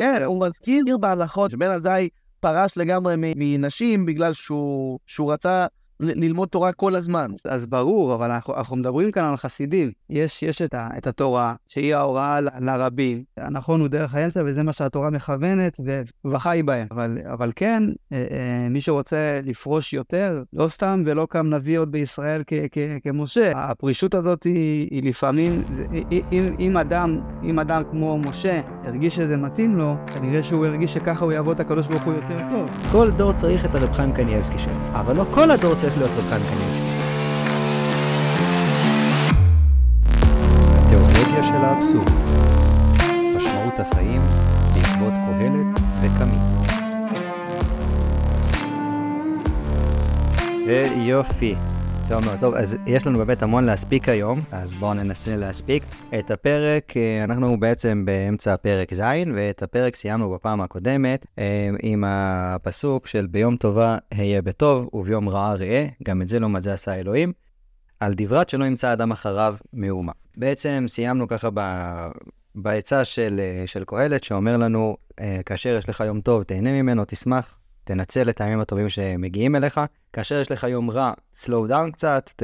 כן, הוא מזכיר בהלכות שבן עזאי פרש לגמרי מנשים בגלל שהוא, רצה ללמוד תורה כל הזמן. אז ברור, אבל אנחנו, אנחנו מדברים כאן על חסידים. יש, יש את, ה, את התורה, שהיא ההוראה ל, לרבים. הנכון הוא דרך האמצע, וזה מה שהתורה מכוונת, וחי בהם. אבל, אבל כן, אה, אה, מי שרוצה לפרוש יותר, לא סתם ולא קם נביא עוד בישראל כ, כ, כמשה. הפרישות הזאת היא, היא לפעמים, אם, אם, אדם, אם אדם כמו משה הרגיש שזה מתאים לו, כנראה שהוא הרגיש שככה הוא יעבוד את הקדוש ברוך הוא יותר טוב. כל דור צריך את הרב חיים קניאבסקי שלו, אבל לא כל הדור צריך להיות רב חיים קניאבסקי. התיאולוגיה של האבסורד משמעות החיים בעקבות קהלת וקמי. יופי. טוב מאוד, טוב, אז יש לנו באמת המון להספיק היום, אז בואו ננסה להספיק. את הפרק, אה, אנחנו בעצם באמצע פרק ז', ואת הפרק סיימנו בפעם הקודמת אה, עם הפסוק של ביום טובה היה בטוב וביום רעה ראה, גם את זה לא מצא עשה אלוהים, על דברת שלא ימצא אדם אחריו מאומה. בעצם סיימנו ככה ב... בעצה של, אה, של קהלת, שאומר לנו, כאשר יש לך יום טוב, תהנה ממנו, תשמח, תנצל את הימים הטובים שמגיעים אליך. כאשר יש לך יום רע, slow down קצת, ת,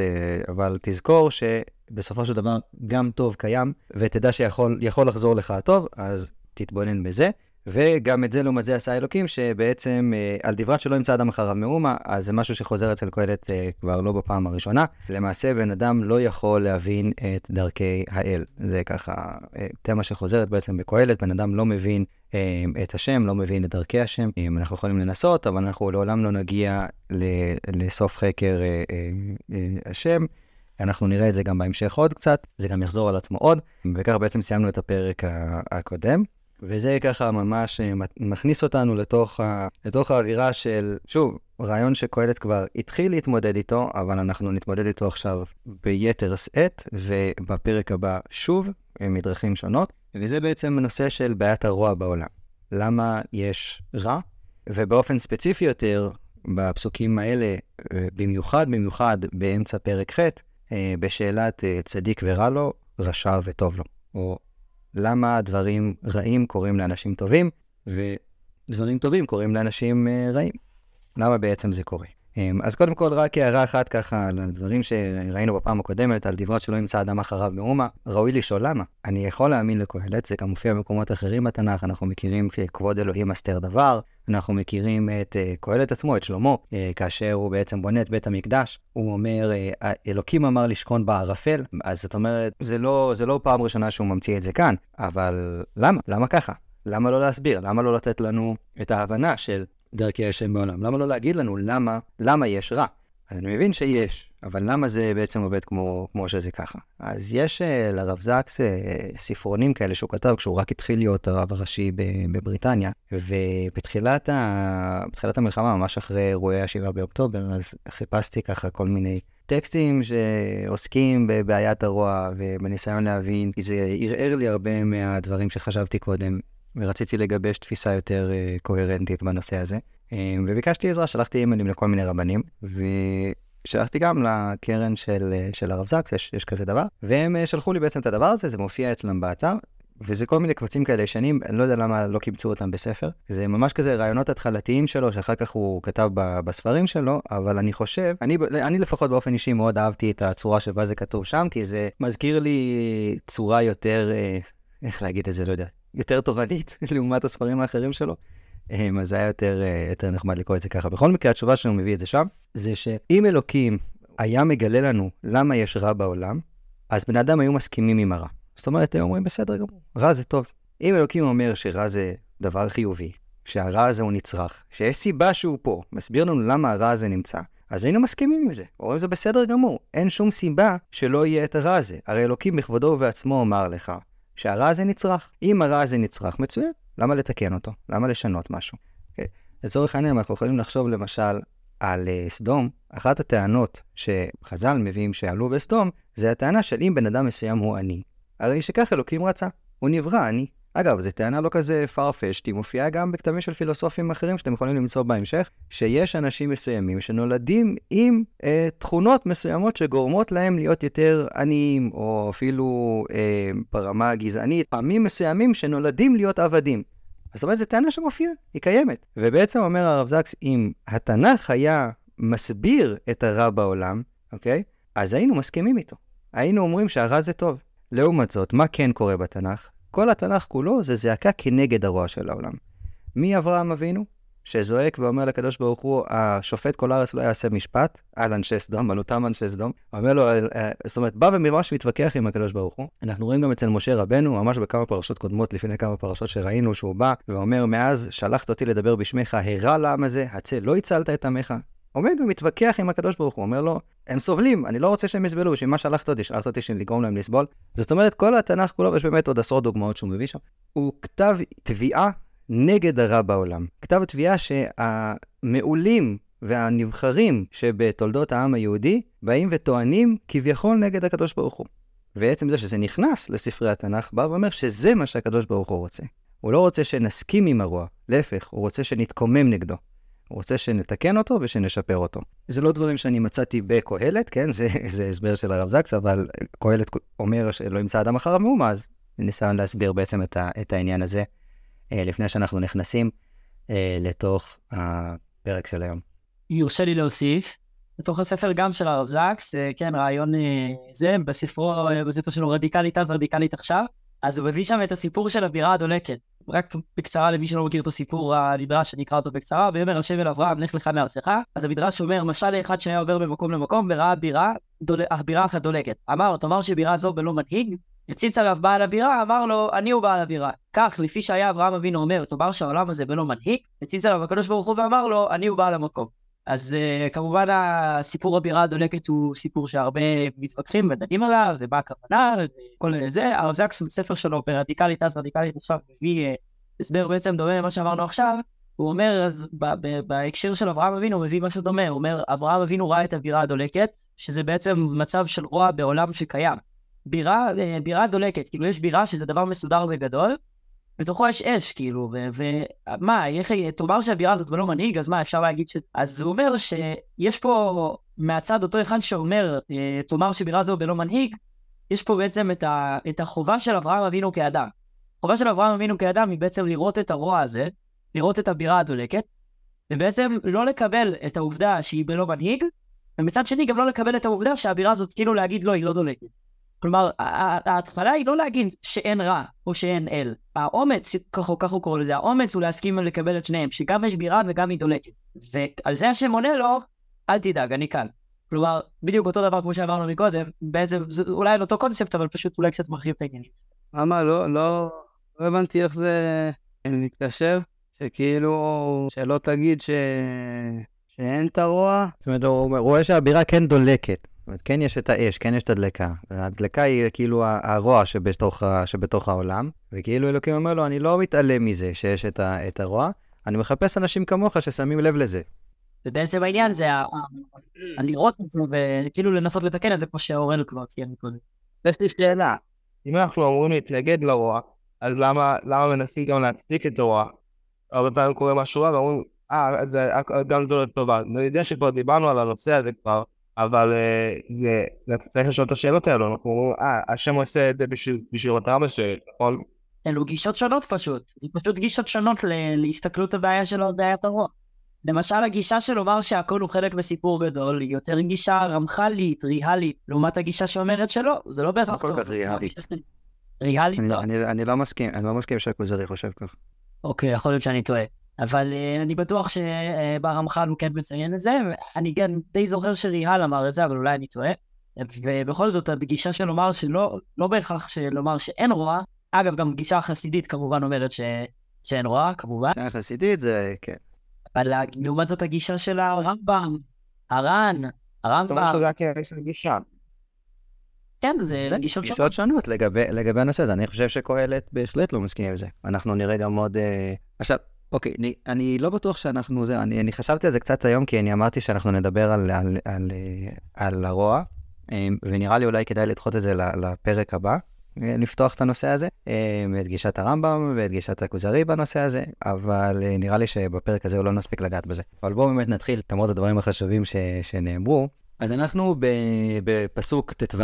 אבל תזכור שבסופו של דבר גם טוב קיים, ותדע שיכול לחזור לך הטוב, אז תתבונן בזה. וגם את זה לעומת זה עשה אלוקים, שבעצם אה, על דברת שלא ימצא אדם אחריו מאומה, אז זה משהו שחוזר אצל קהלת אה, כבר לא בפעם הראשונה. למעשה, בן אדם לא יכול להבין את דרכי האל. זה ככה אה, תמה שחוזרת בעצם בקהלת, בן אדם לא מבין את השם, לא מבין את דרכי השם. אנחנו יכולים לנסות, אבל אנחנו לעולם לא נגיע לסוף חקר השם. אנחנו נראה את זה גם בהמשך עוד קצת, זה גם יחזור על עצמו עוד, וככה בעצם סיימנו את הפרק הקודם. וזה ככה ממש אה, מכניס אותנו לתוך, ה... לתוך האווירה של, שוב, רעיון שקהלת כבר התחיל להתמודד איתו, אבל אנחנו נתמודד איתו עכשיו ביתר שאת, ובפרק הבא שוב, מדרכים שונות. וזה בעצם נושא של בעיית הרוע בעולם. למה יש רע? ובאופן ספציפי יותר, בפסוקים האלה, אה, במיוחד במיוחד באמצע פרק ח', אה, בשאלת צדיק ורע לו, רשע וטוב לו. או למה דברים רעים קורים לאנשים טובים, ודברים טובים קורים לאנשים uh, רעים. למה בעצם זה קורה? Um, אז קודם כל, רק הערה אחת ככה על הדברים שראינו בפעם הקודמת, על דברות שלא ימצא אדם אחריו מאומה, ראוי לשאול למה. אני יכול להאמין לקהלת, זה גם מופיע במקומות אחרים בתנ"ך, אנחנו מכירים ככבוד אלוהים אסתר דבר, אנחנו מכירים את uh, קהלת עצמו, את שלמה, uh, כאשר הוא בעצם בונה את בית המקדש, הוא אומר, uh, אלוקים אמר לשכון בערפל, אז זאת אומרת, זה לא, זה לא פעם ראשונה שהוא ממציא את זה כאן, אבל למה? למה ככה? למה לא להסביר? למה לא לתת לנו את ההבנה של דרכי השם בעולם? למה לא להגיד לנו למה, למה יש רע? אז אני מבין שיש, אבל למה זה בעצם עובד כמו, כמו שזה ככה? אז יש uh, לרב זקס uh, ספרונים כאלה שהוא כתב כשהוא רק התחיל להיות הרב הראשי בבריטניה, ובתחילת ה... המלחמה, ממש אחרי אירועי ה-7 באוקטובר, אז חיפשתי ככה כל מיני טקסטים שעוסקים בבעיית הרוע ובניסיון להבין, כי זה ערער לי הרבה מהדברים שחשבתי קודם. ורציתי לגבש תפיסה יותר uh, קוהרנטית בנושא הזה. Um, וביקשתי עזרה, שלחתי אימיילים לכל מיני רבנים, ושלחתי גם לקרן של, uh, של הרב זקס, יש, יש כזה דבר, והם שלחו לי בעצם את הדבר הזה, זה מופיע אצלם באתר. וזה כל מיני קבצים כאלה ישנים, אני לא יודע למה לא קיבצו אותם בספר. זה ממש כזה רעיונות התחלתיים שלו, שאחר כך הוא כתב בספרים שלו, אבל אני חושב, אני, אני לפחות באופן אישי מאוד אהבתי את הצורה שבה זה כתוב שם, כי זה מזכיר לי צורה יותר, איך להגיד את זה, לא יודע, יותר תורנית לעומת הספרים האחרים שלו. אמ, אז זה היה יותר, אה, יותר נחמד לקרוא את זה ככה. בכל מקרה, התשובה שהוא מביא את זה שם, זה שאם אלוקים היה מגלה לנו למה יש רע בעולם, אז בני אדם היו מסכימים עם הרע. זאת אומרת, הם אומרים, בסדר גמור, רע זה טוב. אם אלוקים אומר שרע זה דבר חיובי, שהרע הזה הוא נצרך, שיש סיבה שהוא פה, מסביר לנו למה הרע הזה נמצא, אז היינו מסכימים עם זה. אומרים, זה בסדר גמור, אין שום סיבה שלא יהיה את הרע הזה. הרי אלוקים בכבודו ובעצמו אמר לך, שהרע הזה נצרך. אם הרע הזה נצרך, מצוין, למה לתקן אותו? למה לשנות משהו? Okay. אוקיי? לצורך העניין, אנחנו יכולים לחשוב למשל על uh, סדום, אחת הטענות שחז"ל מביאים שעלו בסדום, זה הטענה של אם בן אדם מסוים הוא עני, הרי שכך אלוקים רצה, הוא נברא עני. אגב, זו טענה לא כזה farfetched, היא מופיעה גם בכתבים של פילוסופים אחרים שאתם יכולים למצוא בהמשך, שיש אנשים מסוימים שנולדים עם אה, תכונות מסוימות שגורמות להם להיות יותר עניים, או אפילו אה, ברמה הגזענית, פעמים מסוימים שנולדים להיות עבדים. זאת אומרת, זו טענה שמופיעה, היא קיימת. ובעצם אומר הרב זקס, אם התנ"ך היה מסביר את הרע בעולם, אוקיי? אז היינו מסכימים איתו. היינו אומרים שהרע זה טוב. לעומת זאת, מה כן קורה בתנ"ך? כל התנ"ך כולו זה זעקה כנגד הרוע של העולם. מי אברהם אבינו? שזועק ואומר לקדוש ברוך הוא, השופט כל הארץ לא יעשה משפט על אנשי סדום, על אותם אנשי סדום. אומר לו, זאת אומרת, בא וממש מתווכח עם הקדוש ברוך הוא. אנחנו רואים גם אצל משה רבנו, ממש בכמה פרשות קודמות, לפני כמה פרשות שראינו, שהוא בא ואומר, מאז שלחת אותי לדבר בשמך, הרע לעם הזה, הצא לא הצלת את עמך. עומד ומתווכח עם הקדוש ברוך הוא, אומר לו, הם סובלים, אני לא רוצה שהם יסבלו, בשביל מה שלחת אותי, שלחת אותי לגרום להם לסבול. זאת אומרת, כל התנ"ך כולו, יש באמת עוד עשרות דוגמאות שהוא מביא שם, הוא כתב תביעה נגד הרע בעולם. כתב תביעה שהמעולים והנבחרים שבתולדות העם היהודי באים וטוענים כביכול נגד הקדוש ברוך הוא. ועצם זה שזה נכנס לספרי התנ"ך, בא ואומר שזה מה שהקדוש ברוך הוא רוצה. הוא לא רוצה שנסכים עם הרוע, להפך, הוא רוצה שנתקומם נגדו. הוא רוצה שנתקן אותו ושנשפר אותו. זה לא דברים שאני מצאתי בקהלת, כן? זה, זה הסבר של הרב זקס, אבל קהלת אומר שלא ימצא אדם אחריו מאומה, אז ניסיון להסביר בעצם את, ה, את העניין הזה אה, לפני שאנחנו נכנסים אה, לתוך הפרק של היום. יורשה לי להוסיף, בתוך הספר גם של הרב זקס, אה, כן, רעיון זה, בספרו, בספר שלו רדיקלית אז, רדיקלית עכשיו, אז הוא מביא שם את הסיפור של הבירה הדולקת. רק בקצרה למי שלא מכיר את הסיפור הנדרש, שאני אקרא אותו בקצרה, ויאמר השם אל אברהם, לך לך מארצך. אז המדרש אומר, משל לאחד שהיה עובר ממקום למקום וראה בירה, דול... בירה אחת דולקת. אמר, תאמר שבירה זו בלא מנהיג, הציץ עליו בעל הבירה, אמר לו, אני הוא בעל הבירה. כך, לפי שהיה אברהם אבינו אומר, תאמר שהעולם הזה בלא מנהיג, הציץ עליו הקדוש ברוך הוא ואמר לו, אני הוא בעל המקום. אז uh, כמובן הסיפור הבירה הדולקת הוא סיפור שהרבה מתווכחים ודנים עליו, ומה הכוונה, וכל זה. הרב זקס בספר שלו, ברדיקלית אז רדיקלית עכשיו, מביא uh, הסבר בעצם דומה למה שאמרנו עכשיו. הוא אומר, אז בהקשר של אברהם אבינו, הוא מביא משהו דומה. הוא אומר, אברהם אבינו ראה את הבירה הדולקת, שזה בעצם מצב של רוע בעולם שקיים. בירה, אה, בירה דולקת, כאילו יש בירה שזה דבר מסודר וגדול, בתוכו יש אש, כאילו, ומה, איך, תאמר שהבירה הזאת לא מנהיג, אז מה, אפשר להגיד ש... אז הוא אומר שיש פה, מהצד אותו אחד שאומר, אה, תאמר שבירה זו בלא מנהיג, יש פה בעצם את, ה, את החובה של אברהם אבינו כאדם. החובה של אברהם אבינו כאדם היא בעצם לראות את הרוע הזה, לראות את הבירה הדולקת, ובעצם לא לקבל את העובדה שהיא בלא מנהיג, ומצד שני גם לא לקבל את העובדה שהבירה הזאת כאילו להגיד לא, היא לא דולקת. כלומר, ההתחלה היא לא להגיד שאין רע או שאין אל. האומץ, ככה, ככה הוא קורא לזה, האומץ הוא להסכים לקבל את שניהם, שגם יש בירה וגם היא דולקת. ועל זה השם עונה לו, אל תדאג, אני כאן. כלומר, בדיוק אותו דבר כמו שאמרנו מקודם, בעצם זה אולי על אותו קונספט, אבל פשוט אולי קצת מרחיב את העניינים. למה? לא, לא, לא הבנתי איך זה מתקשר, שכאילו, שלא תגיד ש... שאין את הרוע. זאת אומרת, הוא רואה שהבירה כן דולקת. זאת אומרת, כן יש את האש, כן יש את הדלקה. הדלקה היא כאילו הרוע שבתוך, שבתוך העולם, וכאילו אלוקים אומר לו, אני לא מתעלם מזה שיש את, ה, את הרוע, אני מחפש אנשים כמוך ששמים לב לזה. ובעצם העניין זה לראות את זה וכאילו לנסות לתקן את זה כמו שאורל כבר ציין קודם. יש לי שאלה, אם אנחנו אמורים להתנגד לרוע, אז למה, למה מנסים גם להצדיק את הרוע? הרבה פעמים קורה משהו רע ואומרים, אה, זה גם זו לטובה. אני יודע שכבר דיברנו על הנושא הזה כבר, אבל uh, זה, צריך לשאול את השאלות האלו, אנחנו אומרים, אה, השם עושה את זה בשביל, מטרה מסוימת, נכון? אלו גישות שונות פשוט, זה פשוט גישות שונות להסתכלות הבעיה שלו על בעיית הרוע. למשל הגישה של לומר שהכל הוא חלק מסיפור גדול היא יותר גישה רמח"לית, ריאלית, לעומת הגישה שאומרת שלא, זה לא בהכרח טוב. לא כל כך ריאלית. ריאלית לא. אני, אני לא מסכים, אני לא מסכים שהכוזרי חושב כך. אוקיי, יכול להיות שאני טועה. אבל uh, אני בטוח שברמח"ל הוא כן מציין את זה, ואני גם די זוכר שריהל אמר את זה, אבל אולי אני טועה. ובכל זאת, הגישה של לומר שלא, לא בהכרח לומר שאין רוע, אגב, גם גישה החסידית כמובן אומרת ש, שאין רוע, כמובן. גישה החסידית זה, כן. אבל לעומת זאת הגישה של הרמב"ם, הר"ן, הרמב"ם... זאת אומרת שזה רק גישה. כן, זה גישות שונות. גישות שונות לגבי, הנושא הזה. אני חושב שקהלת בהחלט לא מסכים עם זה. אנחנו נראה גם עוד... Uh... עכשיו, אוקיי, אני, אני לא בטוח שאנחנו זה, אני, אני חשבתי על זה קצת היום, כי אני אמרתי שאנחנו נדבר על, על, על, על הרוע, אמ, ונראה לי אולי כדאי לדחות את זה לפרק הבא, לפתוח את הנושא הזה, אמ, את גישת הרמב"ם ואת גישת הכוזרי בנושא הזה, אבל אה, נראה לי שבפרק הזה לא נספיק לגעת בזה. אבל בואו באמת נתחיל, למרות הדברים החשובים ש, שנאמרו. אז אנחנו בפסוק ט"ו,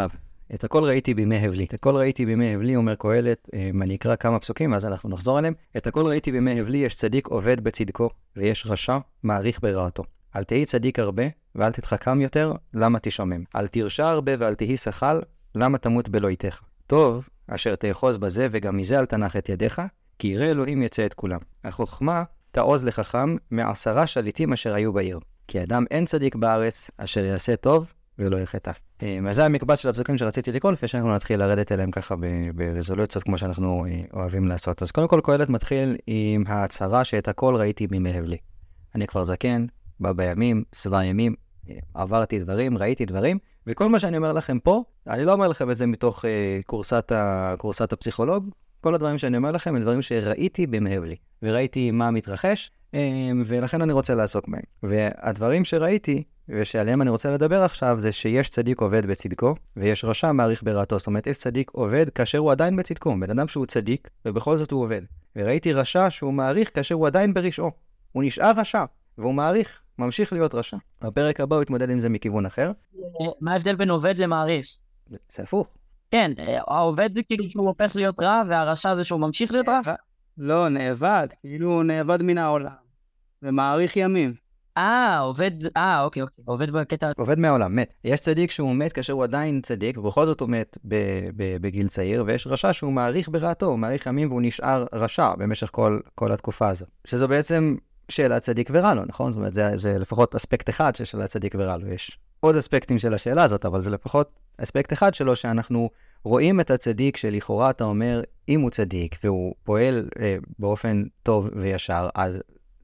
את הכל ראיתי בימי הבלי. את הכל ראיתי בימי הבלי, אומר קהלת, אה, אני אקרא כמה פסוקים, אז אנחנו נחזור עליהם. את הכל ראיתי בימי הבלי, יש צדיק עובד בצדקו, ויש רשע מעריך ברעתו. אל תהי צדיק הרבה, ואל תתחכם יותר, למה תשמם? אל תרשע הרבה ואל תהי שחל, למה תמות בלא איתך? טוב, אשר תאחוז בזה, וגם מזה אל תנח את ידיך, כי ירא אלוהים יצא את כולם. החוכמה תעוז לחכם מעשרה שליטים אשר היו בעיר. כי אדם אין צדיק בארץ, אשר יעשה טוב ולא יחטא. אה, אז זה המקבץ של הפסוקים שרציתי לקרוא, לפני שאנחנו נתחיל לרדת אליהם ככה ברזולוציות כמו שאנחנו אה, אוהבים לעשות. אז קודם כל, קהלת מתחיל עם ההצהרה שאת הכל ראיתי בימי הבלי. אני כבר זקן, בא בימים, שבע ימים, אה, עברתי דברים, ראיתי דברים, וכל מה שאני אומר לכם פה, אני לא אומר לכם את זה מתוך אה, קורסת, ה, קורסת הפסיכולוג, כל הדברים שאני אומר לכם הם דברים שראיתי בימי הבלי, וראיתי מה מתרחש, אה, ולכן אני רוצה לעסוק בהם. והדברים שראיתי, ושעליהם אני רוצה לדבר עכשיו, זה שיש צדיק עובד בצדקו, ויש רשע מעריך ברעתו. זאת אומרת, יש צדיק עובד כאשר הוא עדיין בצדקו. בן אדם שהוא צדיק, ובכל זאת הוא עובד. וראיתי רשע שהוא מעריך כאשר הוא עדיין ברשעו. הוא נשאר רשע, והוא מעריך, ממשיך להיות רשע. בפרק הבא הוא יתמודד עם זה מכיוון אחר. מה ההבדל בין עובד למעריך? זה הפוך. כן, העובד זה כאילו שהוא הופך להיות רע, והרשע זה שהוא ממשיך להיות רע? לא, נאבד, כאילו הוא נאבד מן העולם. ומאריך ימים. אה, עובד, אה, אוקיי, אוקיי, עובד בקטע... עובד מהעולם, מת. יש צדיק שהוא מת כאשר הוא עדיין צדיק, ובכל זאת הוא מת ב- ב- בגיל צעיר, ויש רשע שהוא מעריך ברעתו, הוא מעריך ימים והוא נשאר רשע במשך כל, כל התקופה הזו. שזו בעצם שאלת צדיק ורע לו, נכון? זאת אומרת, זה, זה לפחות אספקט אחד של שאלת צדיק ורע לו. יש עוד אספקטים של השאלה הזאת, אבל זה לפחות אספקט אחד שלו, שאנחנו רואים את הצדיק שלכאורה אתה אומר, אם הוא צדיק והוא פועל אה, באופן טוב וישר, אז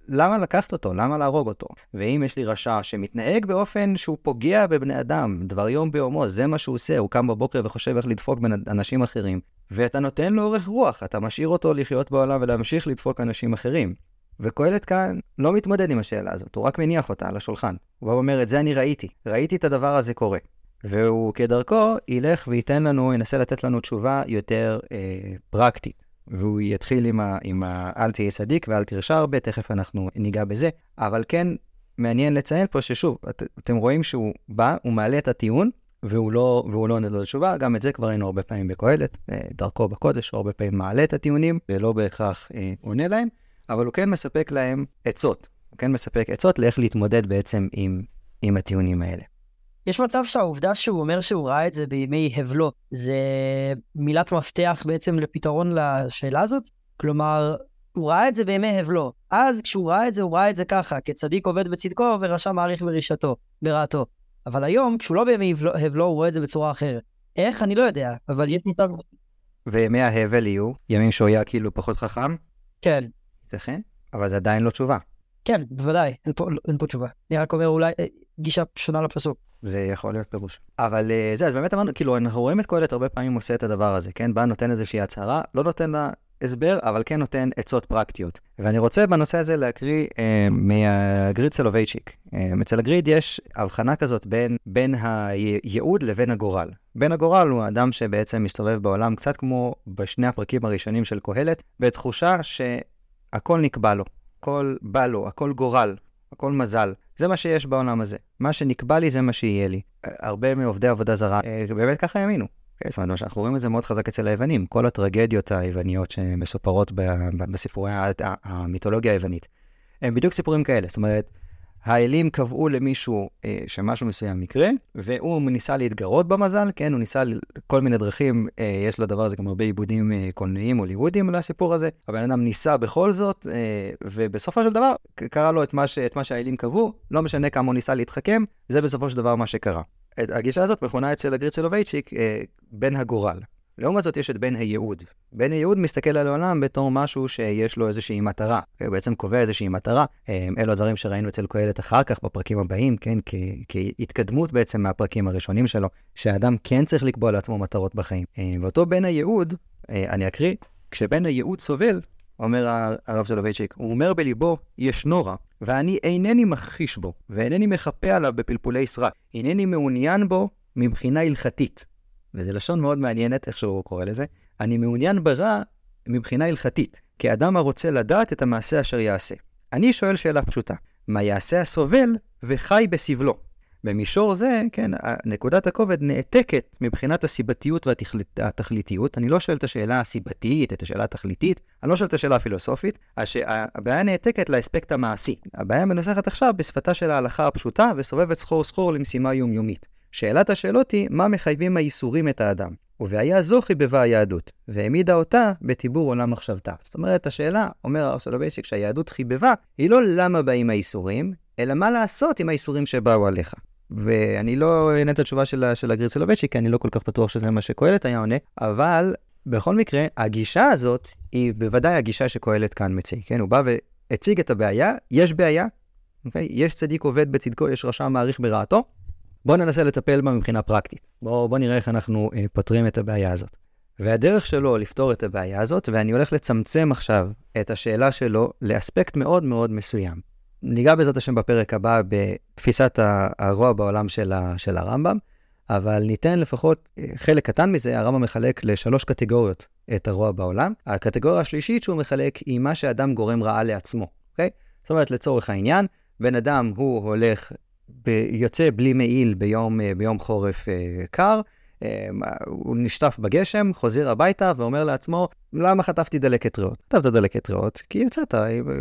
למה לקחת אותו? למה להרוג אותו? ואם יש לי רשע שמתנהג באופן שהוא פוגע בבני אדם, דבר יום ביומו, זה מה שהוא עושה, הוא קם בבוקר וחושב איך לדפוק בין אנשים אחרים, ואתה נותן לו אורך רוח, אתה משאיר אותו לחיות בעולם ולהמשיך לדפוק אנשים אחרים. וקהלת כאן לא מתמודד עם השאלה הזאת, הוא רק מניח אותה על השולחן. הוא בא ואומר, את זה אני ראיתי, ראיתי את הדבר הזה קורה. והוא כדרכו ילך וייתן לנו, ינסה לתת לנו תשובה יותר אה, פרקטית. והוא יתחיל עם, ה, עם ה, אל תהיה צדיק ואל תרשע הרבה, תכף אנחנו ניגע בזה. אבל כן, מעניין לציין פה ששוב, את, אתם רואים שהוא בא, הוא מעלה את הטיעון, והוא לא, והוא לא עונה לו לתשובה, גם את זה כבר ראינו הרבה פעמים בקהלת, אה, דרכו בקודש, הוא הרבה פעמים מעלה את הטיעונים, ולא בהכרח אה, עונה להם, אבל הוא כן מספק להם עצות. הוא כן מספק עצות לאיך להתמודד בעצם עם, עם הטיעונים האלה. יש מצב שהעובדה שהוא אומר שהוא ראה את זה בימי הבלו, זה מילת מפתח בעצם לפתרון לשאלה הזאת? כלומר, הוא ראה את זה בימי הבלו. אז כשהוא ראה את זה, הוא ראה את זה ככה, כצדיק עובד בצדקו ורשע מעריך ברשתו, ברעתו. אבל היום, כשהוא לא בימי הבלו, הוא רואה את זה בצורה אחרת. איך? אני לא יודע, אבל יש מצב... וימי ההבל יהיו ימים שהוא היה כאילו פחות חכם? כן. ייתכן, אבל זה עדיין לא תשובה. כן, בוודאי, אין פה, אין פה תשובה. אני רק אומר אולי גישה שונה לפסוק. זה יכול להיות פירוש. אבל uh, זה, אז באמת אמרנו, כאילו, אנחנו רואים את קהלת הרבה פעמים עושה את הדבר הזה, כן? בא, נותן איזושהי הצהרה, לא נותן לה הסבר, אבל כן נותן עצות פרקטיות. ואני רוצה בנושא הזה להקריא uh, מהגריד סלובייצ'יק. Uh, אצל הגריד יש הבחנה כזאת בין, בין הייעוד לבין הגורל. בין הגורל הוא האדם שבעצם מסתובב בעולם קצת כמו בשני הפרקים הראשונים של קהלת, בתחושה שהכל נקבע לו, הכל בא לו, הכל גורל, הכל מזל. זה מה שיש בעולם הזה. מה שנקבע לי זה מה שיהיה לי. הרבה מעובדי עבודה זרה אה, באמת ככה האמינו. כן, זאת אומרת, אנחנו רואים את זה מאוד חזק אצל היוונים, כל הטרגדיות היווניות שמסופרות בסיפורי המיתולוגיה היוונית. הם בדיוק סיפורים כאלה, זאת אומרת, האלים קבעו למישהו אה, שמשהו מסוים יקרה, והוא ניסה להתגרות במזל, כן, הוא ניסה כל מיני דרכים, אה, יש לדבר הזה גם הרבה עיבודים אה, קולנועיים הוליוודיים לסיפור הזה. הבן אדם ניסה בכל זאת, אה, ובסופו של דבר קרה לו את מה, ש, את מה שהאלים קבעו, לא משנה כמה הוא ניסה להתחכם, זה בסופו של דבר מה שקרה. הגישה הזאת מכונה אצל הגריצלובייצ'יק אה, בן הגורל. לעומת זאת יש את בן הייעוד. בן הייעוד מסתכל על העולם בתור משהו שיש לו איזושהי מטרה. הוא בעצם קובע איזושהי מטרה. אה, אלו הדברים שראינו אצל קהלת אחר כך בפרקים הבאים, כן? כ- כהתקדמות בעצם מהפרקים הראשונים שלו, שהאדם כן צריך לקבוע לעצמו מטרות בחיים. אה, ואותו בן הייעוד, אה, אני אקריא, כשבן הייעוד סובל, אומר הרב סולובייצ'יק, הוא אומר בליבו, ישנו רע, ואני אינני מכחיש בו, ואינני מחפה עליו בפלפולי סרק. אינני מעוניין בו מבחינה הלכתית. וזו לשון מאוד מעניינת, איך שהוא קורא לזה. אני מעוניין ברע מבחינה הלכתית, כאדם הרוצה לדעת את המעשה אשר יעשה. אני שואל שאלה פשוטה, מה יעשה הסובל וחי בסבלו? במישור זה, כן, נקודת הכובד נעתקת מבחינת הסיבתיות והתכליתיות. אני לא שואל את השאלה הסיבתית, את השאלה התכליתית, אני לא שואל את השאלה הפילוסופית, הש... הבעיה נעתקת לאספקט המעשי. הבעיה מנוסחת עכשיו בשפתה של ההלכה הפשוטה וסובבת סחור סחור למשימה יומיומית. שאלת השאלות היא, מה מחייבים האיסורים את האדם? ובעיה זו חיבבה היהדות, והעמידה אותה בטיבור עולם מחשבתה. זאת אומרת, השאלה, אומר הרב סולובייצ'יק, שהיהדות חיבבה, היא לא למה באים האיסורים, אלא מה לעשות עם האיסורים שבאו עליך. ואני לא אענה את התשובה של, של הגריר סולובייצ'יק, כי אני לא כל כך בטוח שזה מה שקהלת היה עונה, אבל בכל מקרה, הגישה הזאת היא בוודאי הגישה שקהלת כאן מציג, כן? הוא בא והציג את הבעיה, יש בעיה, אוקיי? יש צדיק עובד בצדקו, יש רשע מעריך ברעתו, בואו ננסה לטפל בה מבחינה פרקטית. בואו בוא נראה איך אנחנו אה, פותרים את הבעיה הזאת. והדרך שלו לפתור את הבעיה הזאת, ואני הולך לצמצם עכשיו את השאלה שלו לאספקט מאוד מאוד מסוים. ניגע בעזרת השם בפרק הבא בתפיסת הרוע בעולם של, ה, של הרמב"ם, אבל ניתן לפחות אה, חלק קטן מזה, הרמב"ם מחלק לשלוש קטגוריות את הרוע בעולם. הקטגוריה השלישית שהוא מחלק היא מה שאדם גורם רעה לעצמו, אוקיי? זאת אומרת, לצורך העניין, בן אדם הוא הולך ב- יוצא בלי מעיל ביום, אה, ביום חורף אה, קר, אה, הוא נשטף בגשם, חוזר הביתה ואומר לעצמו, למה חטפתי דלקת ריאות? חטפת דלקת ריאות כי יצאת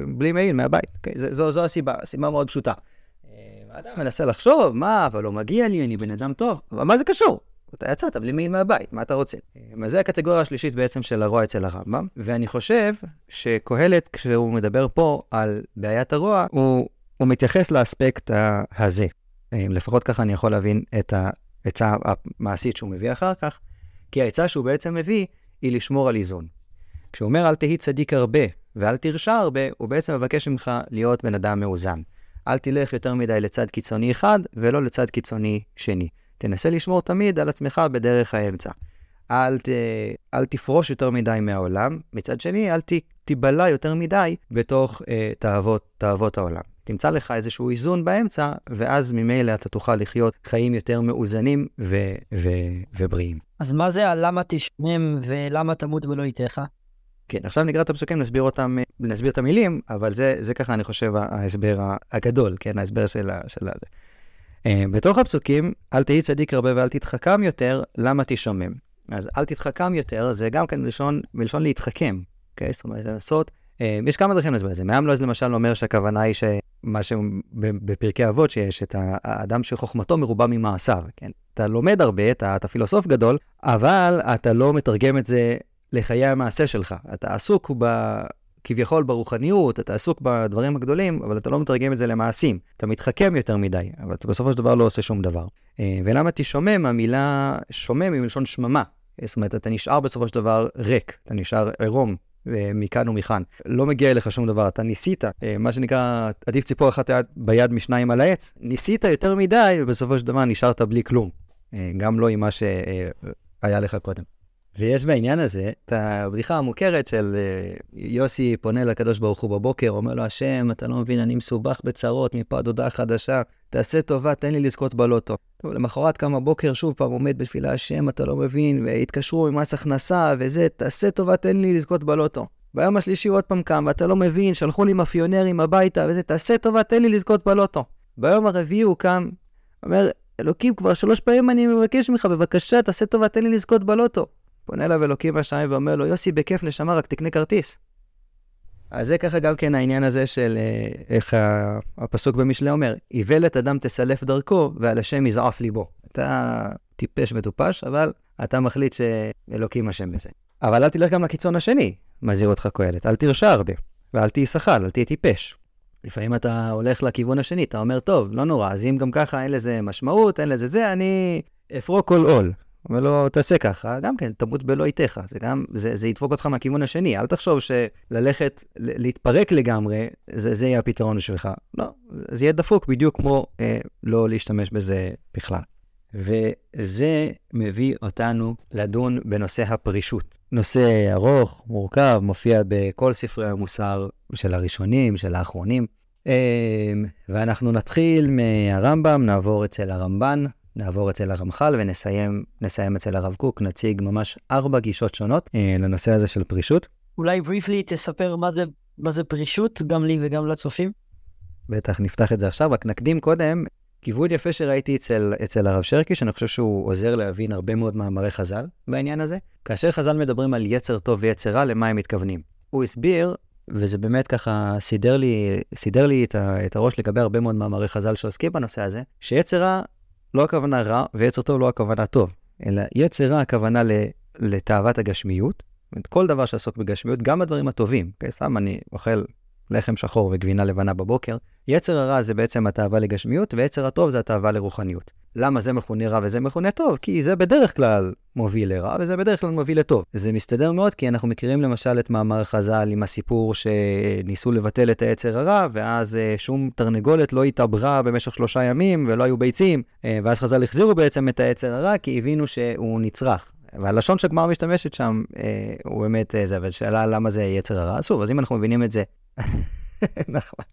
בלי מעיל מהבית. Okay, אוקיי? זו, זו, הסיבה, סיבה מאוד פשוטה. האדם מנסה לחשוב, מה, אבל לא מגיע לי, אני בן אדם טוב. אבל מה זה קשור? אתה יצאת בלי מעיל מהבית, מה אתה רוצה? אז זה הקטגוריה השלישית בעצם של הרוע אצל הרמב"ם, ואני חושב שקהלת, כשהוא מדבר פה על בעיית הרוע, הוא הוא מתייחס לאספקט הזה. אה, לפחות ככה אני יכול להבין את העצה המעשית שהוא מביא אחר כך, כי העצה שהוא בעצם מביא היא לשמור על איזון. כשהוא אומר אל תהי צדיק הרבה ואל תרשע הרבה, הוא בעצם מבקש ממך להיות בן אדם מאוזן. אל תלך יותר מדי לצד קיצוני אחד ולא לצד קיצוני שני. תנסה לשמור תמיד על עצמך בדרך האמצע. אל, ת, אל תפרוש יותר מדי מהעולם, מצד שני, אל ת, תיבלע יותר מדי בתוך אה, תאוות, תאוות העולם. תמצא לך איזשהו איזון באמצע, ואז ממילא אתה תוכל לחיות חיים יותר מאוזנים ו- ו- ובריאים. אז מה זה הלמה תשמם ולמה תמות ולא איתך? כן, עכשיו נקרא את הפסוקים, נסביר אותם, נסביר את המילים, אבל זה, זה ככה, אני חושב, ההסבר הגדול, כן, ההסבר של, של הזה. אה, בתוך הפסוקים, אל תהי צדיק הרבה ואל תתחכם יותר, למה תשמם? אז אל תתחכם יותר, זה גם כן מלשון, מלשון להתחכם, אוקיי? זאת אומרת, לנסות אה, יש כמה דרכים להסביר את זה. מאמלוז למשל אומר שהכוונה היא שמה שבפרקי אבות שיש, את האדם שחוכמתו מרובה ממעשיו, כן? אתה לומד הרבה, אתה, אתה פילוסוף גדול, אבל אתה לא מתרגם את זה לחיי המעשה שלך. אתה עסוק ב... כביכול ברוחניות, אתה עסוק בדברים הגדולים, אבל אתה לא מתרגם את זה למעשים. אתה מתחכם יותר מדי, אבל אתה בסופו של דבר לא עושה שום דבר. אה, ולמה תשומם? המילה שומם היא מלשון שממה. זאת אומרת, אתה נשאר בסופו של דבר ריק, אתה נשאר עירום, מכאן ומכאן. לא מגיע אליך שום דבר, אתה ניסית, אה, מה שנקרא, עדיף ציפור אחת ביד משניים על העץ, ניסית יותר מדי, ובסופו של דבר נשארת בלי כלום. אה, גם לא עם מה שהיה לך קודם. ויש בעניין הזה את הבדיחה המוכרת של אה, יוסי פונה לקדוש ברוך הוא בבוקר, אומר לו, השם, אתה לא מבין, אני מסובך בצרות מפה עד הודעה חדשה, תעשה טובה, תן לי לזכות בלוטו. טוב, למחרת קם הבוקר, שוב פעם עומד בתפילה, השם, אתה לא מבין, והתקשרו מס הכנסה וזה, תעשה טובה, תן לי לזכות בלוטו. ביום השלישי הוא עוד פעם קם, ואתה לא מבין, שלחו לי מאפיונרים הביתה וזה, תעשה טובה, תן לי לזכות בלוטו. ביום הרביעי הוא קם, אומר, אלוקים, כבר שלוש פעמים אני מבקש ממך, בבקשה, תעשה טובה, תן לי לזכות בלוטו. פונה אליו אלוקים בשמיים ואומר לו, יוסי, בכיף נשמה, רק תקנה כרטיס. אז זה ככה גם כן העניין הזה של אה, איך הפסוק במשלי אומר, איוולת אדם תסלף דרכו ועל השם יזעף ליבו. אתה טיפש מטופש, אבל אתה מחליט שאלוקים אשם בזה. אבל אל תלך גם לקיצון השני, מזהיר אותך קהלת. אל תרשע הרבה, ואל תהי שחל, אל תהי טיפש. לפעמים אתה הולך לכיוון השני, אתה אומר, טוב, לא נורא, אז אם גם ככה אין לזה משמעות, אין לזה זה, אני אפרוק כל עול. אומר לו, תעשה ככה, גם כן, תמות בלא איתך. זה גם, זה, זה ידפוק אותך מהכיוון השני. אל תחשוב שללכת, להתפרק לגמרי, זה, זה יהיה הפתרון שלך. לא, זה יהיה דפוק בדיוק כמו אה, לא להשתמש בזה בכלל. וזה מביא אותנו לדון בנושא הפרישות. נושא ארוך, מורכב, מופיע בכל ספרי המוסר של הראשונים, של האחרונים. אה, ואנחנו נתחיל מהרמב"ם, נעבור אצל הרמב"ן, נעבור אצל הרמח"ל ונסיים אצל הרב קוק, נציג ממש ארבע גישות שונות אה, לנושא הזה של פרישות. אולי בריפלי תספר מה זה, מה זה פרישות, גם לי וגם לצופים. בטח, נפתח את זה עכשיו, רק נקדים קודם, כיוון יפה שראיתי אצל, אצל הרב שרקי, שאני חושב שהוא עוזר להבין הרבה מאוד מאמרי חז"ל בעניין הזה. כאשר חז"ל מדברים על יצר טוב ויצר רע, למה הם מתכוונים? הוא הסביר, וזה באמת ככה סידר לי, סידר לי את, ה, את הראש לגבי הרבה מאוד מאמרי חז"ל שעוסקים בנושא הזה, שיצר רע לא הכוונה רע, ויצר טוב לא הכוונה טוב, אלא יצר רע הכוונה לתאוות הגשמיות, כל דבר שעסוק בגשמיות, גם הדברים הטובים. Okay, סתם אני אוכל לחם שחור וגבינה לבנה בבוקר. יצר הרע זה בעצם התאווה לגשמיות, ויצר הטוב זה התאווה לרוחניות. למה זה מכונה רע וזה מכונה טוב? כי זה בדרך כלל מוביל לרע, וזה בדרך כלל מוביל לטוב. זה מסתדר מאוד, כי אנחנו מכירים למשל את מאמר חז"ל עם הסיפור שניסו לבטל את היצר הרע, ואז אה, שום תרנגולת לא התעברה במשך שלושה ימים, ולא היו ביצים, אה, ואז חז"ל החזירו בעצם את היצר הרע, כי הבינו שהוא נצרך. והלשון שהגמרא משתמשת שם, אה, הוא באמת אה, זה, אבל שאלה למה זה יצר הרע. שוב, אז אם אנחנו מבינים את זה, נכון.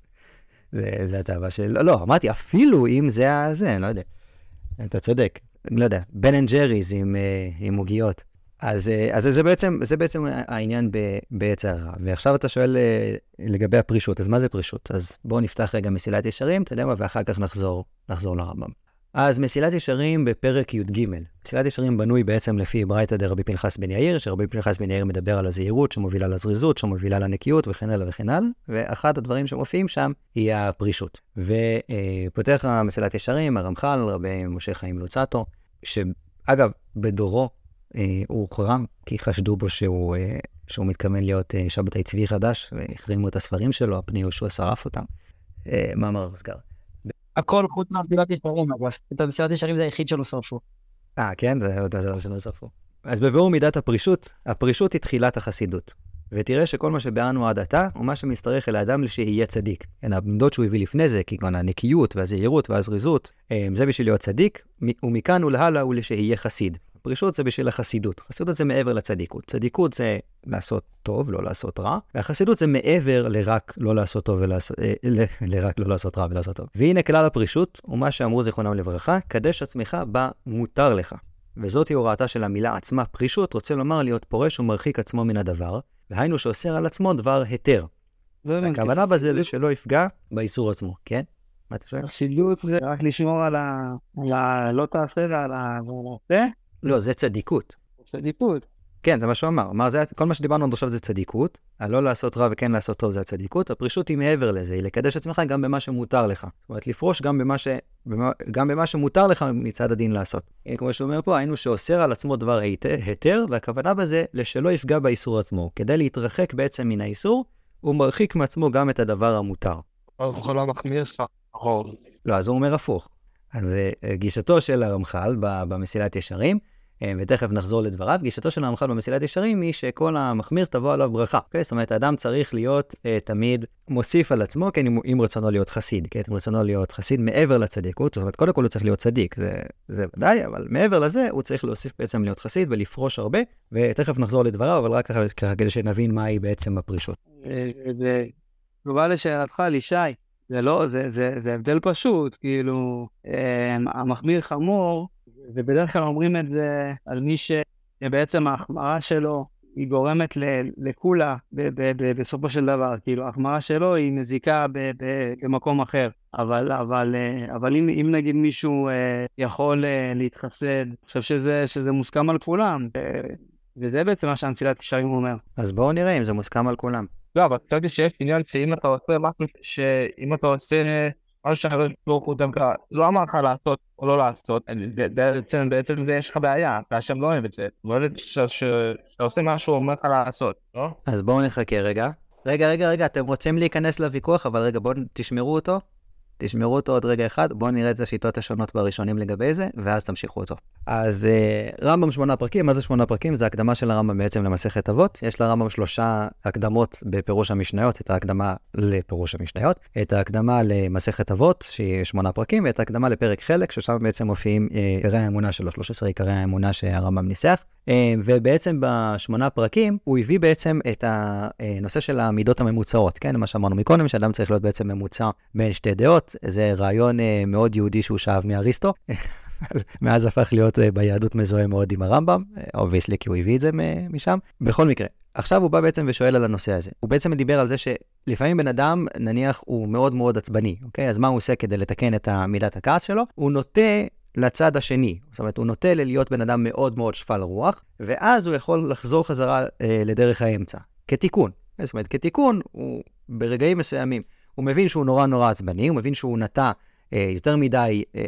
זה, זה התאווה של... לא, לא, אמרתי, אפילו אם זה הזה, אני לא יודע. אתה צודק. אני לא יודע, Ben and Jerry's עם, אה, עוגיות. אז, אה, אז זה, בעצם, זה בעצם העניין ביצר הרע. ועכשיו אתה שואל אה, לגבי הפרישות, אז מה זה פרישות? אז בואו נפתח רגע מסילת ישרים, אתה יודע מה, ואחר כך נחזור, נחזור לרמב"ם. אז מסילת ישרים בפרק י"ג. מסילת ישרים בנוי בעצם לפי ברייתא דרבי פנחס בן יאיר, שרבי פנחס בן יאיר מדבר על הזהירות שמובילה לזריזות, שמובילה לנקיות וכן הלאה וכן הלאה, ואחד הדברים שמופיעים שם היא הפרישות. ופותח מסילת ישרים, הרמח"ל, רבי משה חיים לוצטו, שאגב, בדורו אה, הוא הוחרם, כי חשדו בו שהוא, אה, שהוא מתכוון להיות אה, שבתאי צבי חדש, והחרימו את הספרים שלו, הפני יהושע שרף אותם. מאמר מוסגר. הכל חוץ מהמסילת ישרים, אגב. את המסילת ישרים זה היחיד שלא שרפו. אה, כן? זה זה שלא שרפו. אז בבירור מידת הפרישות, הפרישות היא תחילת החסידות. ותראה שכל מה שביארנו עד עתה, הוא מה שמשתרך אל האדם שיהיה צדיק. כן, העמדות שהוא הביא לפני זה, כגון הנקיות והזהירות והזריזות, אה, זה בשביל להיות צדיק, ומכאן ולהלאה הוא לשיהיה חסיד. פרישות זה בשביל החסידות. חסידות זה מעבר לצדיקות. צדיקות זה לעשות טוב, לא לעשות רע, והחסידות זה מעבר לרק לא לעשות טוב ולעשות, אה, ל, לרק לא לעשות רע ולעשות טוב. והנה כלל הפרישות, ומה שאמרו זיכרונם לברכה, קדש עצמך בה מותר לך. וזאת היא הוראתה של המילה עצמה, פרישות, רוצה לומר להיות פורש ומרחיק עצמו מן הדבר, והיינו שאוסר על עצמו דבר היתר. הכוונה בזה זה שלא יפגע באיסור עצמו, כן? מה אתה שואל? חסידות זה רק לשמור על ה... לא תעשה ועל ה... לא, זה צדיקות. צדיקות. כן, זה מה שהוא אמר. אמר, זה, כל מה שדיברנו עד עכשיו זה צדיקות, הלא לעשות רע וכן לעשות טוב זה הצדיקות, הפרישות היא מעבר לזה, היא לקדש עצמך גם במה שמותר לך. זאת אומרת, לפרוש גם במה, ש, במה, גם במה שמותר לך מצד הדין לעשות. כמו שהוא אומר פה, היינו שאוסר על עצמו דבר היתר, והכוונה בזה לשלא יפגע באיסור עצמו. כדי להתרחק בעצם מן האיסור, הוא מרחיק מעצמו גם את הדבר המותר. לא, אז הוא אומר הפוך. אז אה, גישתו של הרמח"ל במסילת ישרים, אה, ותכף נחזור לדבריו, גישתו של הרמח"ל במסילת ישרים היא שכל המחמיר תבוא עליו ברכה. Okay? אוקיי? זאת אומרת, האדם צריך להיות uh, תמיד מוסיף על עצמו, כן, אם, אם רצונו להיות חסיד, כן, אם רצונו להיות חסיד מעבר לצדיקות, זאת אומרת, קודם כל הוא צריך להיות צדיק, זה, זה ודאי, אבל מעבר לזה, הוא צריך להוסיף בעצם להיות חסיד ולפרוש הרבה, ותכף נחזור לדבריו, אבל רק ככה כדי שנבין מהי בעצם הפרישות. תגובה לשאלתך, לישי, זה לא, זה, זה, זה הבדל פשוט, כאילו, אה, המחמיר חמור, ובדרך כלל אומרים את זה על מי שבעצם ההחמרה שלו היא גורמת לקולה בסופו של דבר, כאילו ההחמרה שלו היא מזיקה במקום אחר, אבל, אבל, אה, אבל אם, אם נגיד מישהו אה, יכול להתחסד, אני חושב שזה, שזה מוסכם על כולם, וזה בעצם מה שהמסילת קשרים אומר. אז בואו נראה אם זה מוסכם על כולם. לא, אבל חשבתי שיש עניין שאם אתה עושה משהו, שאם אתה עושה משהו שהקדוש ברוך הוא דווקא לא אמר לך לעשות או לא לעשות, בעצם, בעצם זה יש לך בעיה, והשם לא אוהב את זה. הוא אוהב שאתה עושה משהו, הוא אומר לך לעשות, לא? אז בואו נחכה רגע. רגע, רגע, רגע, אתם רוצים להיכנס לוויכוח, אבל רגע, בואו תשמרו אותו. תשמרו אותו עוד רגע אחד, בואו נראה את השיטות השונות בראשונים לגבי זה, ואז תמשיכו אותו. אז uh, רמב"ם שמונה פרקים, מה זה שמונה פרקים? זה הקדמה של הרמב"ם בעצם למסכת אבות. יש לרמב"ם שלושה הקדמות בפירוש המשניות, את ההקדמה לפירוש המשניות, את ההקדמה למסכת אבות, שהיא שמונה פרקים, ואת ההקדמה לפרק חלק, ששם בעצם מופיעים אה, עיקרי האמונה שלו, 13 עיקרי האמונה שהרמב"ם ניסח. אה, ובעצם בשמונה פרקים הוא הביא בעצם את הנושא של המידות הממוצעות, כן? מה שאמרנו מקודם, שאדם צריך להיות בעצם ממוצע בין שתי דעות, זה רעיון מאוד יהודי שהוא שאב מאריסטו. מאז הפך להיות אה, ביהדות מזוהה מאוד עם הרמב"ם, obviously כי הוא הביא את זה משם. בכל מקרה, עכשיו הוא בא בעצם ושואל על הנושא הזה. הוא בעצם דיבר על זה שלפעמים בן אדם, נניח, הוא מאוד מאוד עצבני, אוקיי? אז מה הוא עושה כדי לתקן את מידת הכעס שלו? הוא נוטה לצד השני. זאת אומרת, הוא נוטה להיות בן אדם מאוד מאוד שפל רוח, ואז הוא יכול לחזור חזרה אה, לדרך האמצע, כתיקון. זאת אומרת, כתיקון, הוא ברגעים מסוימים, הוא מבין שהוא נורא נורא עצבני, הוא מבין שהוא נטע אה, יותר מדי אה,